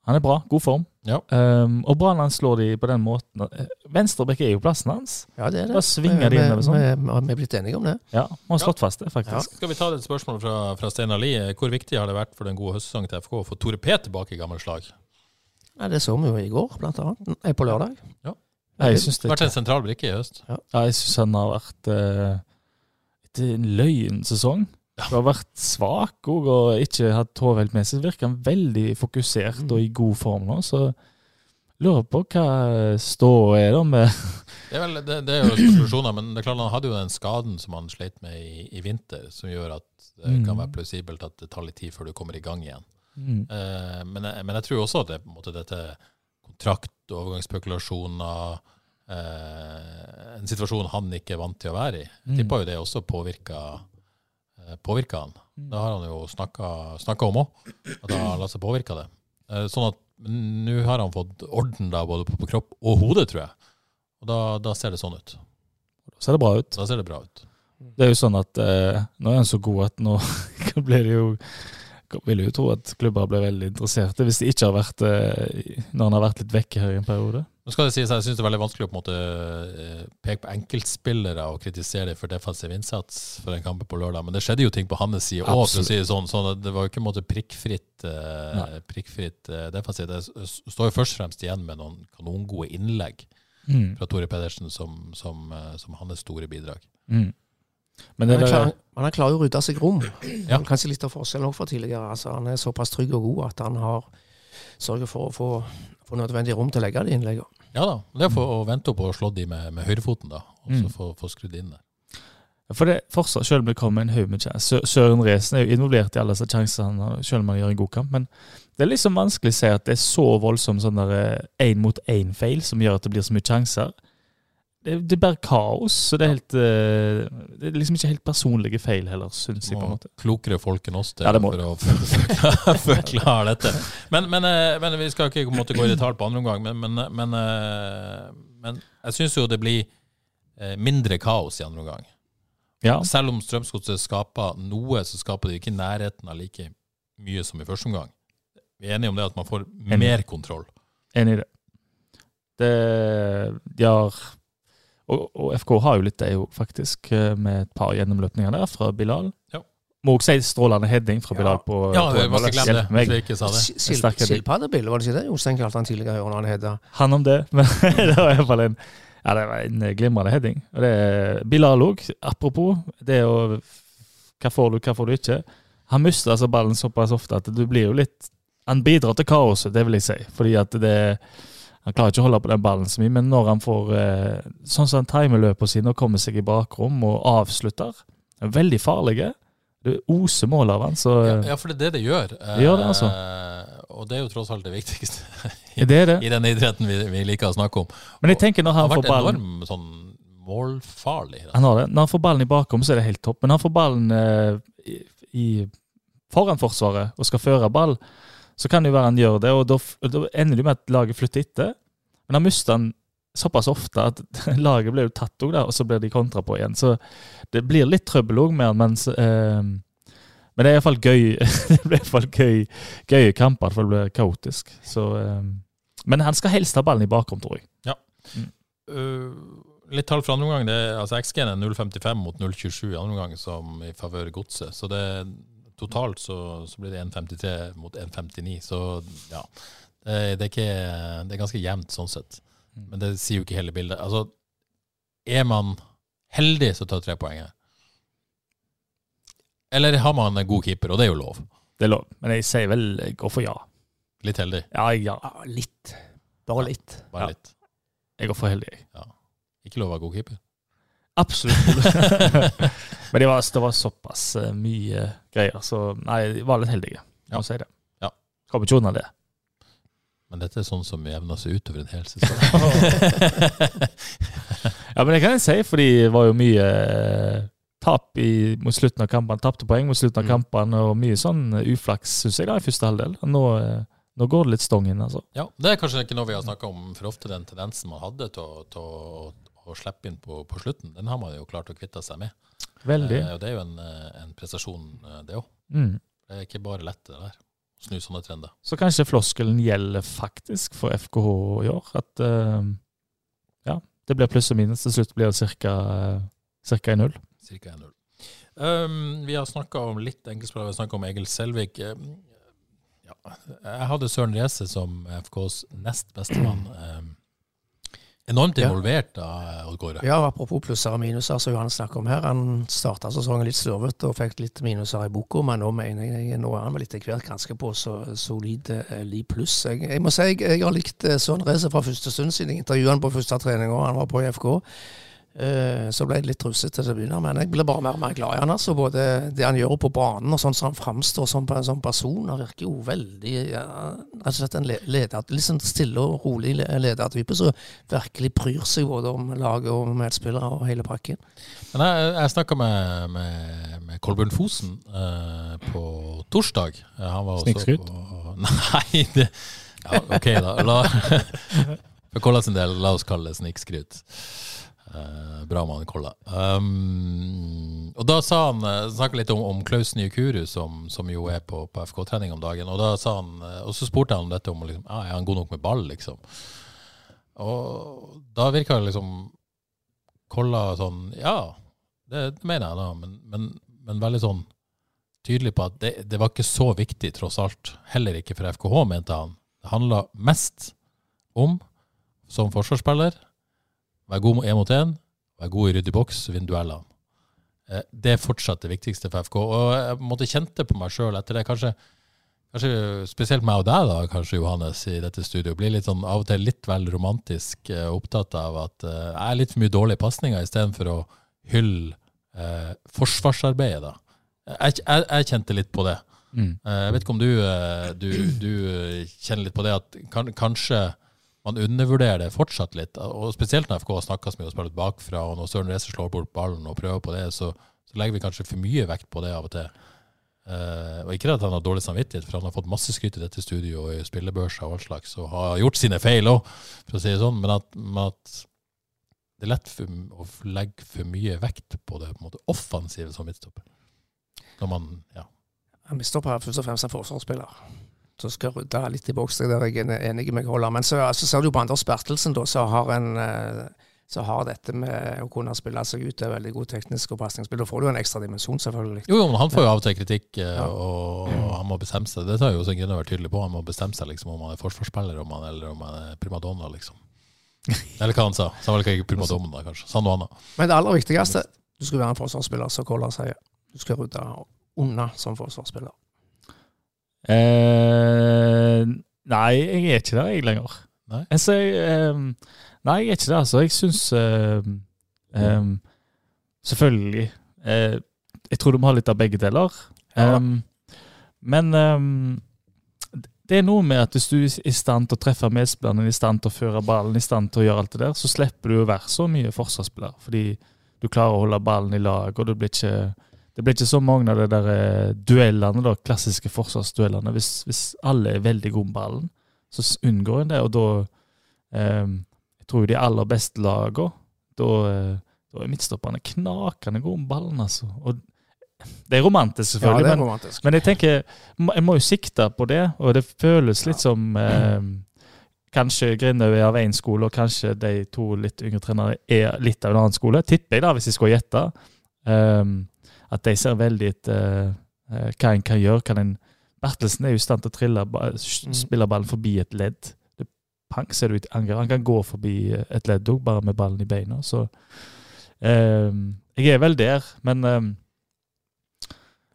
Han er bra. God form. Ja. Um, og Brann slår de på den måten. Eh, Venstrebekk er jo plassen hans. Ja, det er det. Bare svinger de innover sånn. Vi er blitt enige om det. Ja, Vi har slått fast det, faktisk. Skal vi ta et spørsmål fra, fra Steinar Lie? Hvor viktig har det vært for den gode høstsesongen til FK å få Tore P tilbake i gammelt slag? Nei, det så vi jo i går, blant annet. Nei, på lørdag. Jeg syns det Vært en sentral brikke i høst. Ja, jeg syns han har vært eh, et en løyen sesong. Du har vært svak og ikke hatt hodet med seg. Virker han veldig fokusert og i god form nå, så lurer på hva ståa er da med Det er, vel, det, det er jo spekulasjoner, men det er klart han hadde jo den skaden som han sleit med i, i vinter, som gjør at det Mm. kan være plausibelt at det tar litt tid før du kommer i gang igjen. mm. Eh, men, jeg, men jeg tror også at det, på en måte, dette kontrakt, overgangsspekulasjoner eh, En situasjon han ikke er vant til å være i. Jeg Mm. tipper jo det også påvirka eh, påvirka han. Mm. Det har han jo snakka om òg, at han har latt seg påvirke av det. Eh, sånn at nå har han fått orden da, både på, kropp og hode, tror jeg. Og da, da ser det sånn ut. Da ser det bra ut. Da ser det bra ut. Det er jo sånn at eh, nå er han så god at nå blir det jo Vil jo tro at klubber blir veldig interesserte hvis de ikke har vært eh, Når han har vært litt vekke her i en periode. Nå skal det sies, Jeg syns det er veldig vanskelig å på en måte eh, peke på enkeltspillere og kritisere dem for defensiv innsats for den kamp på lørdag, men det skjedde jo ting på hans side òg, for å si det sånn. sånn at det var jo ikke en måte prikkfritt, uh, prikkfritt uh, defensivt. Det står jo først og fremst igjen med noen kanongode innlegg Mm. fra Tore Pedersen som, som, uh, som hans store bidrag. Mm. Men det Han er klar, han er klar å rydde seg rom. Ja. Kanskje litt av forskjellen også fra tidligere. Altså, han er såpass trygg og god at han har sørget for å få, få nødvendig rom til å legge de innleggene. Ja da. Det er for å vente på å slå de med, med høyrefoten, da, og så Mm. få, få skrudd inn der. For det fortsatt, selv om det kommer en haug med chancer Søren Resen er jo involvert i alle disse sjansene, selv om han gjør en god kamp. Men det er liksom vanskelig å si at det er så voldsom sånn én mot én-feil som gjør at det blir så mye sjanser. Det, det er bare kaos. Så det er helt eh, Det er liksom ikke helt personlige feil heller, syns jeg. på en Må måte. klokere folk enn oss til Ja, det må for å forklare, forklare dette. Men, men, eh, men vi skal ikke på en måte gå i detalj på andre omgang, men, men, men, eh, men jeg syns jo det blir eh, mindre kaos i andre omgang. Ja, Selv om Strømsgodset skaper noe, så skaper de ikke i nærheten av like mye som i første omgang. Vi er enige om det at man får mer kontroll. enig i det. Det De har og, og FK har jo litt det òg, faktisk, eh, med et par gjennomløpninger der fra Bilal. Ja. Må også si strålende heading fra Bilal på Ja, på ja må ikke glemme meg. Ikke sa det. Sterk var det ikke det Jostein kalte han tidligere når han hedda? Han om det, men det var i hvert fall en ja, det var en glimrende heading. Og det er Bilal òg, apropos det å Hva får du, hva får du ikke? Han mister altså ballen såpass ofte at du blir jo litt Han bidrar til kaoset, det vil jeg si. Fordi at det Han klarer ikke å holde på den ballen så mye, men når han får eh, Sånn som han timer løpene sine og kommer seg i bakrom og avslutter er Veldig farlige. Det oser mål av han, så Ja, ja, for det er det det gjør. Det gjør det, altså. Eh, Og det er jo tross alt det viktigste det er det. i den idretten vi, vi liker å snakke om. Men jeg tenker når Han han får ballen enorm sånn målfarlig. Da. Han har det. Når han får ballen i bakrom, så er det helt topp. Men når han får ballen eh, i, i foran forsvaret og skal føre ball, så kan det jo være han gjør det, og da, da ender det med at laget flytter etter. Men han mister han såpass ofte at laget blir jo tatt òg og så blir de kontra på igjen. Så det blir litt trøbbel òg med han, mens eh, Men det er iallfall gøy. det blir i hvert fall gøy, gøye kamper, for det blir kaotisk. Så eh, Men han skal helst ha ballen i bakrom, tror jeg. Uh, litt tall fra andre omgang. Altså XG-en er 0,55 mot 0,27 i andre omgang, som i favør godset. Så det, totalt så, så blir det 1,53 mot 1,59. Så ja. Det, det, er ikke, det er ganske jevnt sånn sett. Men det sier jo ikke hele bildet. Altså, er man heldig, så tar tre poeng her. Eller har man en god keeper, og det er jo lov. Det er lov. Men jeg sier vel jeg går for ja. Litt heldig, Ja, ja. Ja, litt. Bare litt. bare Ja. litt. Jeg går for heldig, jeg. Ikke lov å være god keeper. Absolutt. Men det var, det var såpass eh, mye greier, så nei, de var litt heldige. Ja. Si det. Ja. Skal ikke unna det. Men dette er sånn som jevner seg utover en hel sesong. Ja, men det kan jeg si, fordi det var jo mye eh, tap i, mot slutten av kampene. Tapte poeng mot slutten av Mm. kampene, og mye sånn eh, uflaks, syns jeg, da, i første halvdel. Nå, nå går det litt stong inn, altså. Ja, Det er kanskje ikke noe vi har snakka om for ofte, den tendensen man hadde til å, å, slippe inn på, på slutten. Den har man jo klart å kvitte seg med. Veldig. Eh, og det er jo en, eh, en prestasjon, eh, det òg. Mm. Det er ikke bare lett, det der. Snu sånne trender. Så kanskje floskelen gjelder faktisk for FKH i år. At eh, ja, det blir pluss og minus. Til slutt blir det ca. i null. Cirka 1-0. Um, vi har snakka om litt enkeltspillere. Vi har snakka om Egil Selvik. Um, ja. Jeg hadde Søren Riese som FKs nest beste mann. Um, enormt involvert da, Odd Kåre. Ja, apropos plusser og minuser, som Johan snakker om her. Han starta sesongen litt slurvete og fikk litt minuser i boka, men nå mener jeg nå er han vel etter hvert ganske på så solid eh, li pluss. Jeg, jeg må si jeg, jeg har likt eh, Søren Reze fra første stund siden jeg intervjuet han på første trening og han var på i FK. Eh, Så ble jeg litt rusete til å begynne men jeg ble bare mer og mer glad i han. altså, Både det han gjør på banen og sånn som han framstår som, som person. Han virker jo veldig ja, rett og slett en leder, litt sånn stille og rolig le- ledertype som virkelig bryr seg både om laget og medspillere og hele pakken. Men jeg, jeg snakka med, med, med Kolbjørn Fosen eh, på torsdag. Eh, Han var også Snikskryt? på- Nei, det Ja, OK, da. La, for Kollas del, la oss kalle det snikskryt. Eh, bra mann, Kolla. Um, og da sa han uh, Snakka litt om, om Klaus Nyekuru, som, som jo er på, på FK-trening om dagen. Og da sa han eh, Og så spurte han om dette om liksom, ah, er han god nok med ball, liksom. Og da virka det liksom Kolla sånn Ja, det, det mener jeg da, men, men, men veldig sånn tydelig på at det, det var ikke så viktig, tross alt. Heller ikke for FKH, mente han. Det handla mest om, som forsvarsspiller, være god én mot én, vær god i ryddig boks, vinn duellene. Eh, Det er fortsatt det viktigste for FK. Og jeg måtte kjente på meg sjøl etter det. Kanskje, kanskje spesielt meg og deg, da, kanskje Johannes, i dette studioet, blir litt sånn av og til litt vel romantisk eh, opptatt av at eh, jeg er litt for mye dårlige pasninger, istedenfor å hylle eh, forsvarsarbeidet. da. Jeg, jeg, jeg kjente litt på det. Mm. Jeg vet ikke om du, du, du kjenner litt på det at kan, kanskje man undervurderer det fortsatt litt. Og spesielt når FK har snakka så mye og spilt bakfra, og når Søren Reise slår bort ballen og prøver på det, så, så legger vi kanskje for mye vekt på det av og til. Eh, og ikke at han har dårlig samvittighet, for han har fått masse skryt i dette studioet og i spillebørser og all slags, og har gjort sine feil òg, for å si det sånn, men at, men at det er lett for, å legge for mye vekt på det på en måte, offensive som midtstopper. Når man, ja. Midtstopper er først og fremst en forsvarsspiller. Så skal jeg rydde litt i boks, det der jeg er enig med Holland. Men så, så ser du på Anders Bertelsen, da, så har en eh, så har dette med å kunne spille seg ut er veldig god teknisk og pasningsspill. Da får du en ekstra dimensjon, selvfølgelig. Jo, jo, men han får jo av og til kritikk, eh, Ja. og, og han må bestemme seg. Det har jo Svein Gunnar vært tydelig på. Han må bestemme seg liksom, om han er forsvarsspiller om han, eller om han er primadonna, liksom. Eller hva han sa. Så han var ikke primadonna, kanskje. Sa noe annet. Men det aller viktigste, du skal være en forsvarsspiller, som Kolla sier. Du skal rydde unna som forsvarsspiller. Eh, nei, jeg er ikke der, jeg lenger. Nei? Altså, jeg, eh, nei, jeg er ikke det, altså. Jeg syns eh, eh, Selvfølgelig. jeg tror du må ha litt av begge deler. Ja. Um, men det er noe med at hvis du er i stand til å treffe medspillerne, i stand til å føre ballen, i stand til å gjøre alt det der, så slipper du å være så mye forsvarsspiller. Fordi du klarer å holde ballen i lag, og du blir ikke, det blir ikke så mange av de der eh, duellene, da, klassiske forsvarsduellene. Hvis, hvis alle er veldig gode med ballen, så unngår en det, og da eh, Jeg tror de aller beste lagene, da, eh, da er midtstopperne knakende gode med ballen, altså. Og det er romantisk, Ja, selvfølgelig, det er men romantisk. men jeg tenker, jeg må jo sikte på det, og det føles litt som eh, Kanskje Grindhaug er av én skole, og kanskje de to litt yngre trenerne er litt av en annen skole. Tipper jeg, da, hvis jeg skal gjette. Um, at de ser veldig etter eh, hva en kan gjøre. Kan en, Bertelsen er jo i stand til å trille, Mm. spille ballen forbi et ledd. Det pang, ser du ut angrep. Han kan gå forbi eh, et ledd òg, bare med ballen i beina. Så um, jeg er vel der, men um,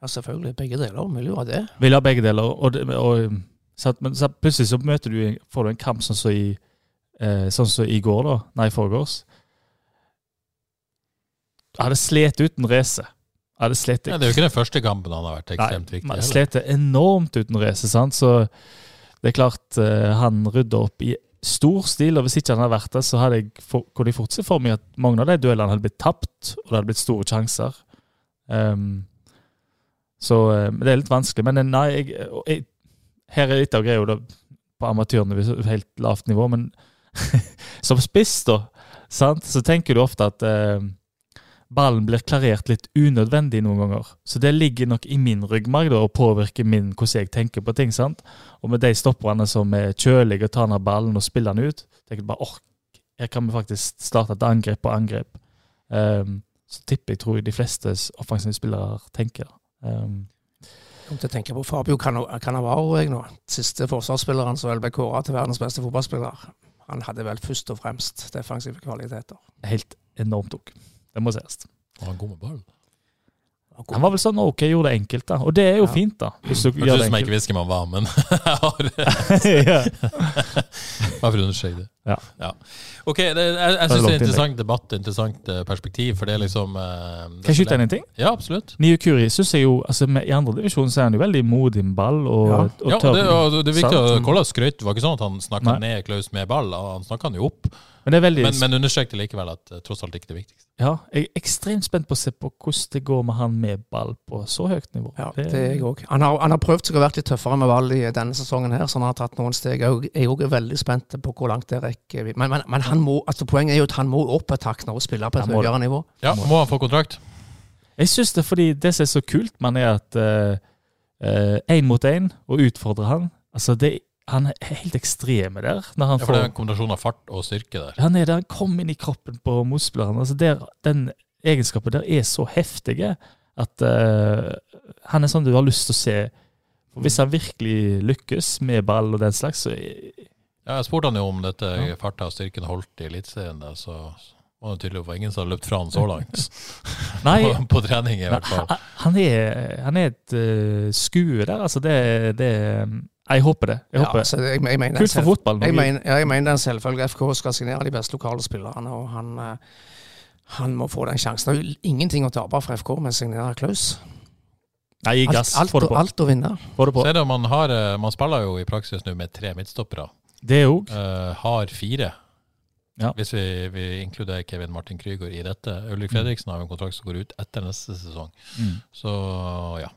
Ja, selvfølgelig. Begge deler vil jo ha det. Vil ha begge deler. Og, det- og, sant, men så plutselig så møter du, får du en kamp sånn som i, eh, sånn som i går, da. Nei, i forgårs. Jeg hadde slet uten race. Jeg det, slet Ja, det er jo ikke den første kampen han har vært ekstremt viktig. Man heller. slet enormt uten Reze. Så det er klart uh, han rydda opp i stor stil, og hvis ikke han hadde vært der, så hadde jeg for, kunne jeg fort se for meg at mange av de duellene hadde blitt tapt, og det hadde blitt store sjanser. Um, så eh, det er litt vanskelig. Men eh, nei, jeg, jeg, her er litt av greia på amatørnivå, helt lavt nivå. Men som spiss, da, sant, så tenker du ofte at eh, ballen blir klarert litt unødvendig noen ganger. Så det ligger nok i min ryggmarg da, og påvirker min, hvordan jeg tenker på ting. sant? Og med de stopperne som er kjølige og tar ned ballen og spiller den ut, tenker du bare ork, her kan vi faktisk starte et angrep på angrep. Um, så tipper jeg tror jeg de fleste offensive spillere tenker. Um, Kom til å tenke på Fabio Cannavaro jeg nå. Siste forsvarsspilleren som ble kåra til verdens beste fotballspiller. Han hadde vel først og fremst defensive kvaliteter. helt enormt òg. Det må sies. Og han god med ball? Han var vel sånn OK, gjorde det enkelt, da. Og det er jo Ja. fint, da. Hvis du Hørtes gjør ut det som jeg ikke hvisker meg om varmen. men. Bare for å understreke det. Ja. Ok, det, jeg, jeg Det er syns det er en interessant debatt, interessant eh, perspektiv, for det er liksom eh, det Kan jeg er skyte inn en ting? Ja, absolutt. Niu Kuri syns jeg jo altså med, I andre divisjon så er han jo veldig modig med ball. Og, Ja. og Ja, tør- det, det er viktig å Kolla skrøt. Det var ikke sånn at han snakka ned Klaus med ball, han snakka han jo opp. Men det er veldig Men, men understrekte likevel at eh, tross alt ikke det viktigste. Ja, jeg er ekstremt spent på å se på hvordan det går med han med ball på så høyt nivå. Ja, det er jeg òg. Han, har- han har prøvd seg å være litt tøffere med ball i denne sesongen, her, så han har tatt noen steg. Jeg er òg veldig spent på hvor langt det rekker. Men, men, men han må, altså poenget er jo at han må opp et hakk nå og spille på et Han høyere nivå. Ja, Må han få kontrakt? Jeg syns det fordi det som er så kult man er at én mot én, og utfordre han altså det, Han er helt ekstreme der. Når han Ja, for det er en kombinasjon av fart og styrke der. Han er der han kommer inn i kroppen på motspilleren. Altså der, den egenskapen der er så heftige at uh, han er sånn du har lyst til å se. For Hvis han virkelig lykkes med ball og den slags, så Ja, jeg spurte han jo om dette Ja. farta og styrken holdt i Eliteserien, så var det tydelig for ingen som har løpt fra han så langt. Nei, på, på trening, i hvert fall. han, han, er, han er et uh, skue der. Altså det, det Jeg håper det. Jeg håper. Ja, så jeg, jeg mener, Kult for fotballen. Jeg mener, ja, jeg mener det er en selvfølge. FK skal signere de beste lokale spillerne, og han, eh, han må få den sjansen. Det er jo ingenting å tape for FK med å signere Klaus. Nei, gass. Alt, alt, Få det på. alt å vinne. Få det på. Så er det, man, har, eh, man spiller jo i praksis nå med tre midtstoppere. Det òg. Uh, har fire. Ja. Hvis vi, vi inkluderer Kevin Martin Krygård i dette. Ulrik Fredriksen har en kontrakt som går ut etter neste sesong. Mm. Så ja.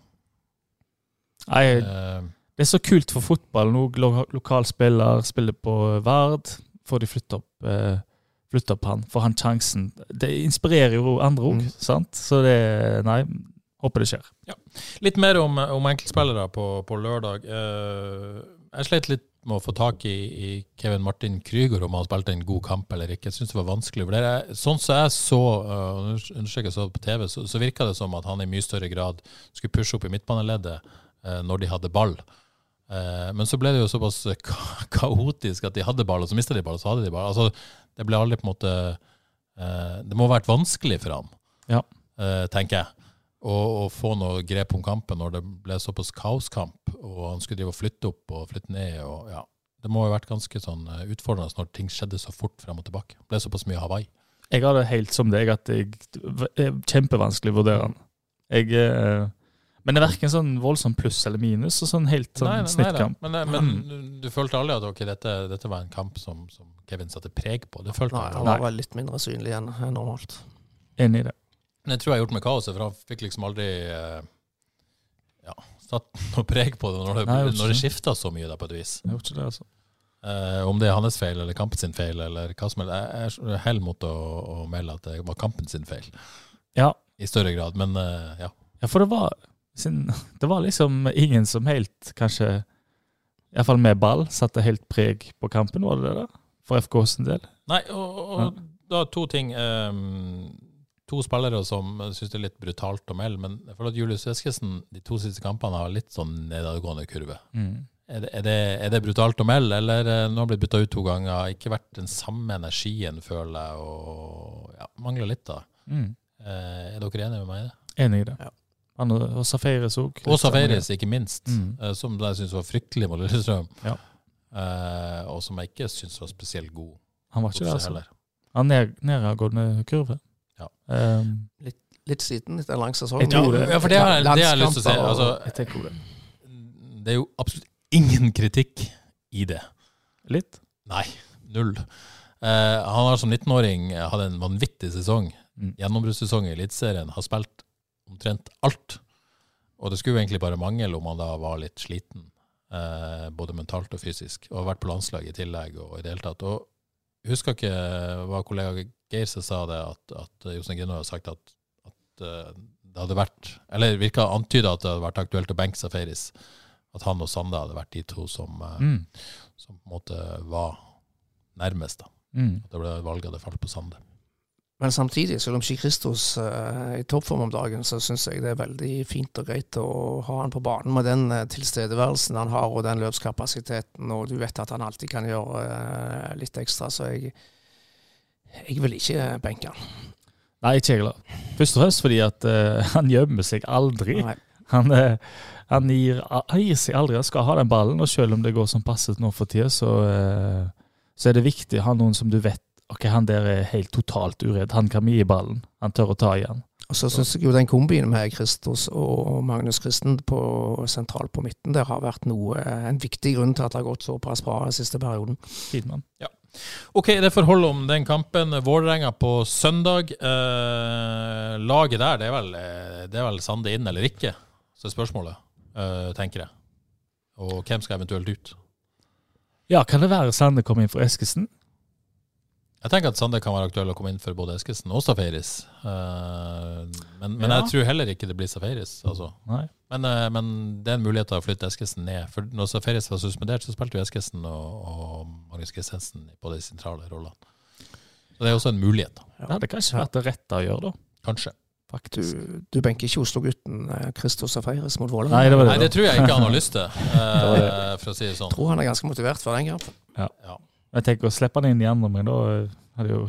Nei, uh, det er så kult for fotball nå. Lo lokal spiller spiller på Vard. Får de flytta opp, eh, opp han, får han sjansen. Det inspirerer jo andre òg, Mm. sant? Så det Nei, håper det skjer. Ja. litt mer om, om enkeltspillere på, på lørdag. Uh, jeg slet litt med å få tak i, i Kevin Martin Krüger, om han spilte en god kamp eller ikke. Jeg syns det var vanskelig å vurdere. Sånn som jeg så uh, understreker jeg så på TV, så, så virka det som at han i mye større grad skulle pushe opp i midtbaneleddet eh, når de hadde ball. Eh, men så ble det jo såpass ka kaotisk at de hadde ball, og så mista de ball, og så hadde de ball. Altså, det ble aldri på en måte eh, Det må ha vært vanskelig for ham, Ja. eh, tenker jeg. Å og få noe grep om kampen når det ble såpass kaoskamp, og han skulle drive og flytte opp og flytte ned. og ja, Det må ha vært ganske sånn eh, utfordrende når ting skjedde så fort frem og tilbake. Det ble såpass mye Hawaii. Jeg har det helt som deg at jeg det er kjempevanskelig å vurdere den. Jeg eh, Men det er verken sånn voldsom pluss eller minus, og sånn helt sånn Nei, nei, nei, snittkamp. Men, eh, men du, følte aldri at okay, dette, dette var en kamp som, som Kevin satte preg på? Det følte Nei, han var litt mindre synlig enn normalt. Enig i det. Men jeg tror jeg har gjort med kaoset, for han fikk liksom aldri eh, ja, satt noe preg på det når det, Nei, når det skifta så mye, da, på et vis. Jeg gjorde ikke det, altså. Eh, om det er hans feil eller kampen sin feil, eller hva som helst. Jeg er hell mot å, å melde at det var kampen sin feil, Ja, i større grad. Men eh, ja. Ja, for det var, sin, det var liksom ingen som helt, kanskje Iallfall med ball, satte helt preg på kampen, var det det? da? For FK sin del? Nei, og, og da to ting. ehm, to spillere som syns det er litt brutalt å melde, men jeg føler at Julius Eskesen de to siste kampene har litt sånn nedadgående kurve. Er det, er, det, er det brutalt å melde, eller eh, nå har han blitt bytta ut to ganger? Ikke vært den samme energien, føler jeg, og ja, mangler litt, da. Mm. Eh, er dere enige med meg i det? Enig i det. Ja. Han og, Safaris òg. Og Safaris, ikke minst, Mm. eh, som jeg syns var fryktelig mot Lillestrøm. Ja. Eh, og som jeg ikke syns var spesielt god. Han var ikke det, altså. heller. Han ned, nedadgående kurve. Ja. Um, Litt siden etter en lang sesong. Jeg tror det. Ja, for det har, jeg- det har jeg lyst til å si. Altså, det. det er jo absolutt ingen kritikk i det. Litt. Nei, null. Uh, han har som 19-åring hatt en vanvittig sesong. Mm. Gjennombruddssesong i Eliteserien. Har spilt omtrent alt. Og det skulle egentlig bare mangle om han da var litt sliten, uh, både mentalt og fysisk, og har vært på landslaget i tillegg og i det hele tatt. Og husker ikke hva kollega Geir som sa det, at, at Jostein Grinaud har sagt at, at eh, det hadde vært Eller virka antyda at det hadde vært aktuelt å benke Safaris. At han og Sande hadde vært de to som, eh, Mm. som på en måte var nærmest. da. Mm. At det ble valget det falt på Sande. Men samtidig, selv om ikke Kristus er i toppform om dagen, så syns jeg det er veldig fint og greit å ha han på banen med den eh, tilstedeværelsen han har, og den løpskapasiteten, og du vet at han alltid kan gjøre eh, litt ekstra, så jeg, jeg vil ikke benke han. Nei, ikke jeg heller. Først og fremst fordi at uh, han gjemmer seg aldri. Han, uh, han, gir, gir seg aldri. Han skal ha den ballen, og selv om det går som passet nå for tida, så, uh, så er det viktig å ha noen som du vet Ok, han der er helt totalt uredd. Han kan vi gi ballen. Han tør å ta igjen. Og så syns jeg jo den kombinen med Kristos og Magnus Kristen på sentralt på midten der har vært noe, en viktig grunn til at det har gått såpass bra den siste perioden. Kidman. Ok, det får holde om den kampen. Vålerenga på søndag. Eh, laget der, det er, vel, eh, det er vel Sande inn eller ikke? Så er spørsmålet, eh, tenker jeg. Og hvem skal eventuelt ut? Ja, kan det være Sande kommer inn for Eskesen? Jeg tenker at Sande kan være aktuell å komme inn for både Eskesen og Safaris. Eh, men men Ja. jeg tror heller ikke det blir Safaris. Altså. Nei. Men, eh, men det er en mulighet til å flytte Eskesen ned. For når Safaris var suspendert, så spilte jo Eskesen og, og Magnus Christensen på de sentrale rollene. Så det er også en mulighet, da. Det hadde kanskje vært det rette å gjøre, da. kanskje. Du, Faktisk. du benker ikke Oslo-gutten eh, Safaris mot Vålerenga. Nei, Nei, det tror jeg ikke han har lyst til, eh, for å si det sånn. Jeg tror han er ganske motivert for den kampen. Jeg tenker å slippe den inn gjennom meg, da er det jo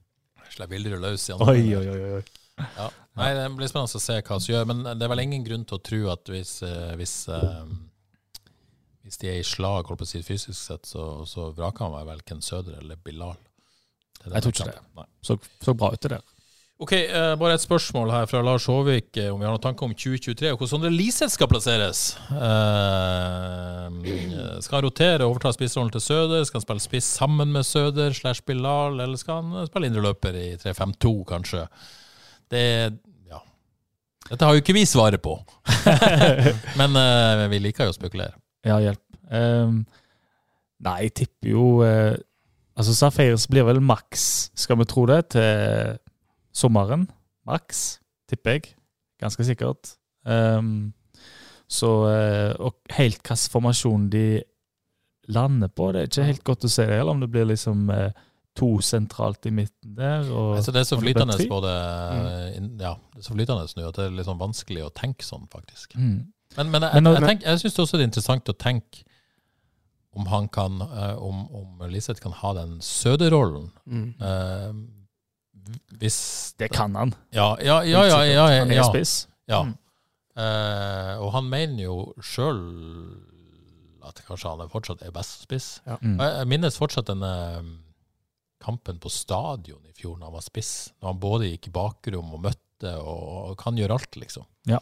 Slipp Vilderud løs igjen. Oi, oi, oi. oi. Ja. Nei, Det blir spennende å se hva som gjør, men det er vel ingen grunn til å tro at hvis, eh, hvis, eh, hvis de er i slag holdt på å si fysisk sett, så, så vraker han meg vel Ken Søder eller Bilal. Det det Jeg tror ikke det. Nei. Så, så bra ut det der. Ok, eh, Bare et spørsmål her fra Lars Håvik eh, om vi har noen tanker om 2023 og hvordan Liseth skal plasseres. Eh, skal han rotere og overta spissrollen til Søder? Skal han spille spiss sammen med Søder slash Bilal, eller skal han spille indreløper i 3-5-2, kanskje? Det Ja. Dette har jo ikke vi svaret på, men uh, vi liker jo å spekulere. Ja, hjelp. Um, nei, jeg tipper jo uh, Altså, Safaris blir vel maks, skal vi tro det, til sommeren. Maks, tipper jeg. Ganske sikkert. Ehm, så eh, Og helt hvilken formasjon de lander på, det er ikke helt godt å se det, eller om det blir liksom eh, to sentralt i midten der. Og, Altså, det er så flytende både inn- Ja, det er så flytende nå at det er litt sånn vanskelig å tenke sånn, faktisk. Mm. Men, men jeg, jeg, jeg, jeg syns også det er interessant å tenke om han kan eh, Om, om Liseth kan ha den søde rollen Mm. Eh, hvis Det kan han. Ja, ja, ja. ja, ja, ja, Han er spiss. ja. Mm. Eh, og han mener jo sjøl at kanskje han er fortsatt er best spiss. Mm. Jeg, jeg minnes fortsatt denne kampen på stadion i fjor, når han var spiss. Når han både gikk i bakrom og møtte, og, og kan gjøre alt, liksom. Ja.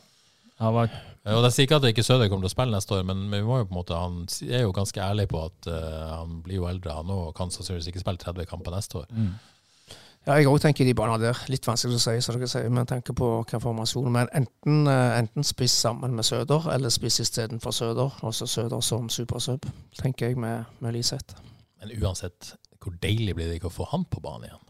var Eh, Og Jeg sier ikke at ikke Søder kommer til å spille neste år, men vi må jo på en måte, han er jo ganske ærlig på at uh, han blir jo eldre, han òg, og kan sannsynligvis ikke spille 30 kamper neste år. mm. Ja, jeg òg tenker de baner der. Litt vanskelig å si, som dere sier, med tanke på hva formasjon. Men enten, eh, enten spiss sammen med Søder, eller spiss istedenfor Søder. Også Søder som supersub, tenker jeg, med, med Liseth. Men uansett, hvor deilig blir det ikke å få han på banen igjen?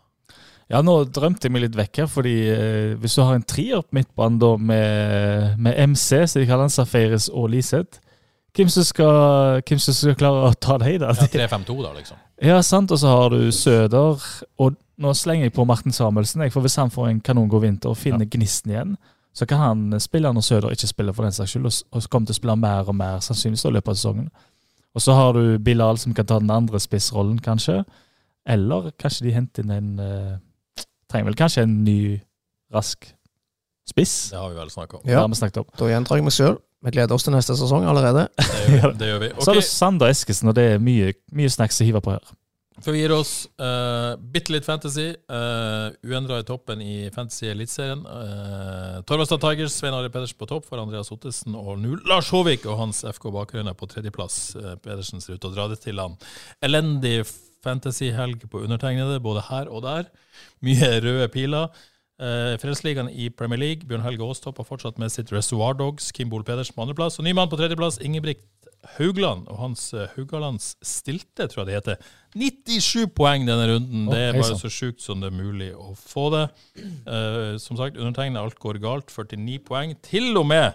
Ja, nå drømte jeg meg litt vekk her, fordi eh, hvis du har en trier på midtbanen da med, med MC, så de kaller han, Safaris og Liseth, hvem som skal, hvem som skal klare å ta deg da? Ja, 3-5-2, da, liksom. Ja, sant, og så har du Søder, og nå slenger jeg på Martin Samuelsen, jeg, for hvis han får en kanongod vinter og finner gnisten igjen, så kan han spille når Søder ikke spiller for den saks skyld, og, kommer til å spille mer og mer sannsynligvis i løpet av sesongen. Og så har du Bilal som kan ta den andre spissrollen, kanskje. Eller kanskje de henter inn en eh, Trenger vel kanskje en ny, rask spiss. Det har vi vel snakket om. Det Ja, har vi snakket om. da gjentar jeg meg sjøl. Vi gleder oss til neste sesong allerede. Det gjør, det gjør vi. Så har du Sander Eskesen, og det er mye, mye snacks å hive på her. Før vi gir oss, uh, bitte litt fantasy. Uh, Uendra i toppen i Fantasy Eliteserien. Uh, Torvastad Tigers, Svein Ari Pedersen på topp for Andreas Ottesen. Og nå Lars Håvik og hans FK Bakgrunner på tredjeplass. Uh, Pedersen ser ut til å dra det til han. Elendig fantasy-helg på undertegnede, både her og der. Mye røde piler. Uh, Frelsesligaen i Premier League. Bjørn Helge Aastopp har fortsatt med sitt Reservoir Dogs. Kim Bol Pedersen på andreplass. Og ny mann på tredjeplass, Ingebrigt Haugland. Og hans uh, Haugalands stilte, tror jeg det heter. 97 poeng denne runden. Det er bare så sjukt som det er mulig å få det. Uh, som sagt, undertegnet alt går galt. 49 poeng. Til og med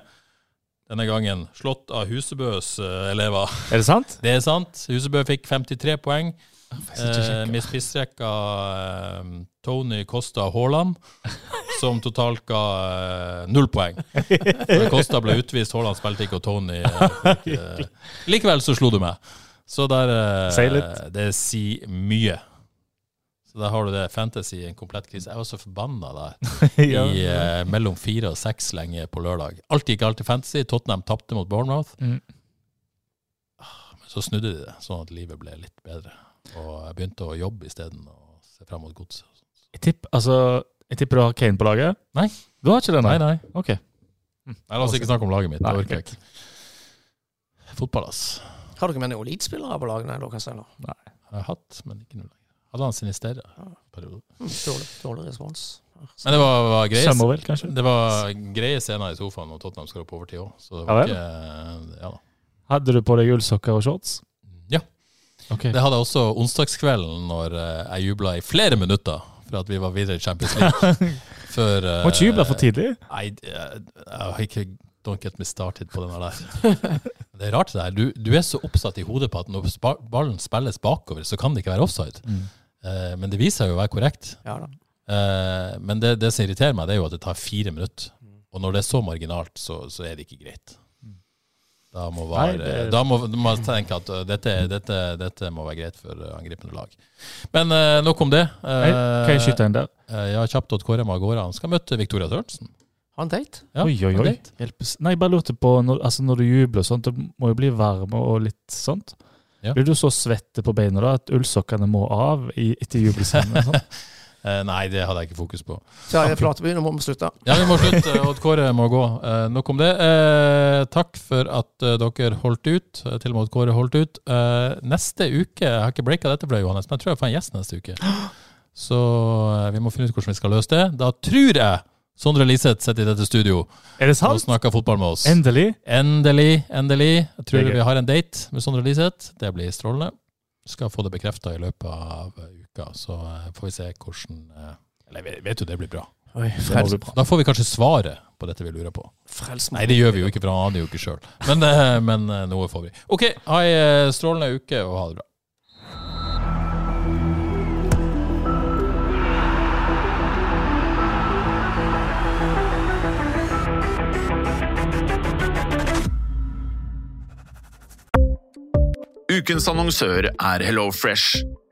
denne gangen slått av Husebøs uh, elever. Er det sant? Det er sant. Husebø fikk 53 poeng. Ikke Eh, med spissrekka eh, Tony Costa Haaland, som totalt ga eh, null poeng. For Costa ble utvist, Haaland spilte ikke, og Tony eh, fikk, Likevel så slo du meg. Så der. Det sier mye. Så der har du det. Fantasy, en komplett krise. Jeg var så forbanna der Ja. i mellom fire og seks lenge på lørdag. Alt gikk alltid fantasy. Tottenham tapte mot Bournemouth. Mm. Ah, Men så snudde de det, sånn at livet ble litt bedre. Og jeg begynte å jobbe isteden og se frem mot godset. Jeg tipper, altså, jeg tipper du har Kane på laget? Nei. Du har ikke det, Nei, nei? nei. Ok. Nei, La oss ikke snakke om laget mitt. Det orker jeg ikke. Fotball, ass. Har dere med noen elitespillere på laget? Nei, ser. Jeg har hatt, men ikke noe. lenger. Hadde han sin i periode. Mm, Dårlig, dårlig respons. Men det var, var greie Summerville. Det var greie scener i sofaen når Tottenham skal opp på overtid òg. Så det Ja var ikke Ja da. Hadde du på deg ullsokker og shorts? Ja. Ok. Det hadde jeg også onsdagskvelden når eh, jeg jubla i flere minutter for at vi var videre i Champions League. Før uh, Må ikke juble for tidlig. Nei, jeg har ikke Don't get me started på den der. Det er rart det der. Du, du er så oppsatt i hodet på at når ballen spilles bakover, så kan det ikke være offside. Mm. Uh, men det viser seg jo å være korrekt. Ja. Eh, men det, det som irriterer meg, det er jo at det tar fire minutter. Og når det er så marginalt, så, så er det ikke greit. Da må, være, Nei, det- da må, må man tenke at uh, dette, dette, dette må være greit for uh, angripende lag. Men uh, nok om det. Uh, Hei, Kan jeg skyte en der? uh, ja, kjapt at Kåre Magård han skal møte Victoria Sørensen. Ha en date. Ja, oi, oi, oi. Hjelpes. Nei, jeg bare lurte på når, altså når du jubler og sånt, det må jo bli varme og litt sånt. Ja. Blir du så svette på beina da at ullsokkene må av i, etter jubelscenen? Uh, nei, det hadde jeg ikke fokus på. Terje Flateby, nå må vi slutte. Ja, vi må slutte. Odd Kåre må gå. Eh, nok om det. Eh, takk for at eh, dere holdt ut. Eh, til og med Odd Kåre holdt ut. Eh, neste uke Jeg har ikke breaka dette for deg, Johannes, men jeg tror jeg får en gjest neste uke. Så eh, vi må finne ut hvordan vi skal løse det. Da tror jeg Sondre Liseth sitter i dette studio Er det og snakker fotball med oss. Endelig? Endelig, endelig. Jeg tror vi har en date med Sondre Liseth. Det blir strålende. Skal få det bekrefta i løpet av eh, uka, så eh, får vi se hvordan eh, Eller jeg vet- jo det blir bra. Oi, frels, bli bra. Da får vi kanskje svaret på dette vi lurer på. frels Nei, det gjør vi jo ikke, for han aner jo ikke sjøl. Men, eh, men noe får vi. OK, ha ei strålende uke, og ha det bra. Ukens annonsør er HelloFresh.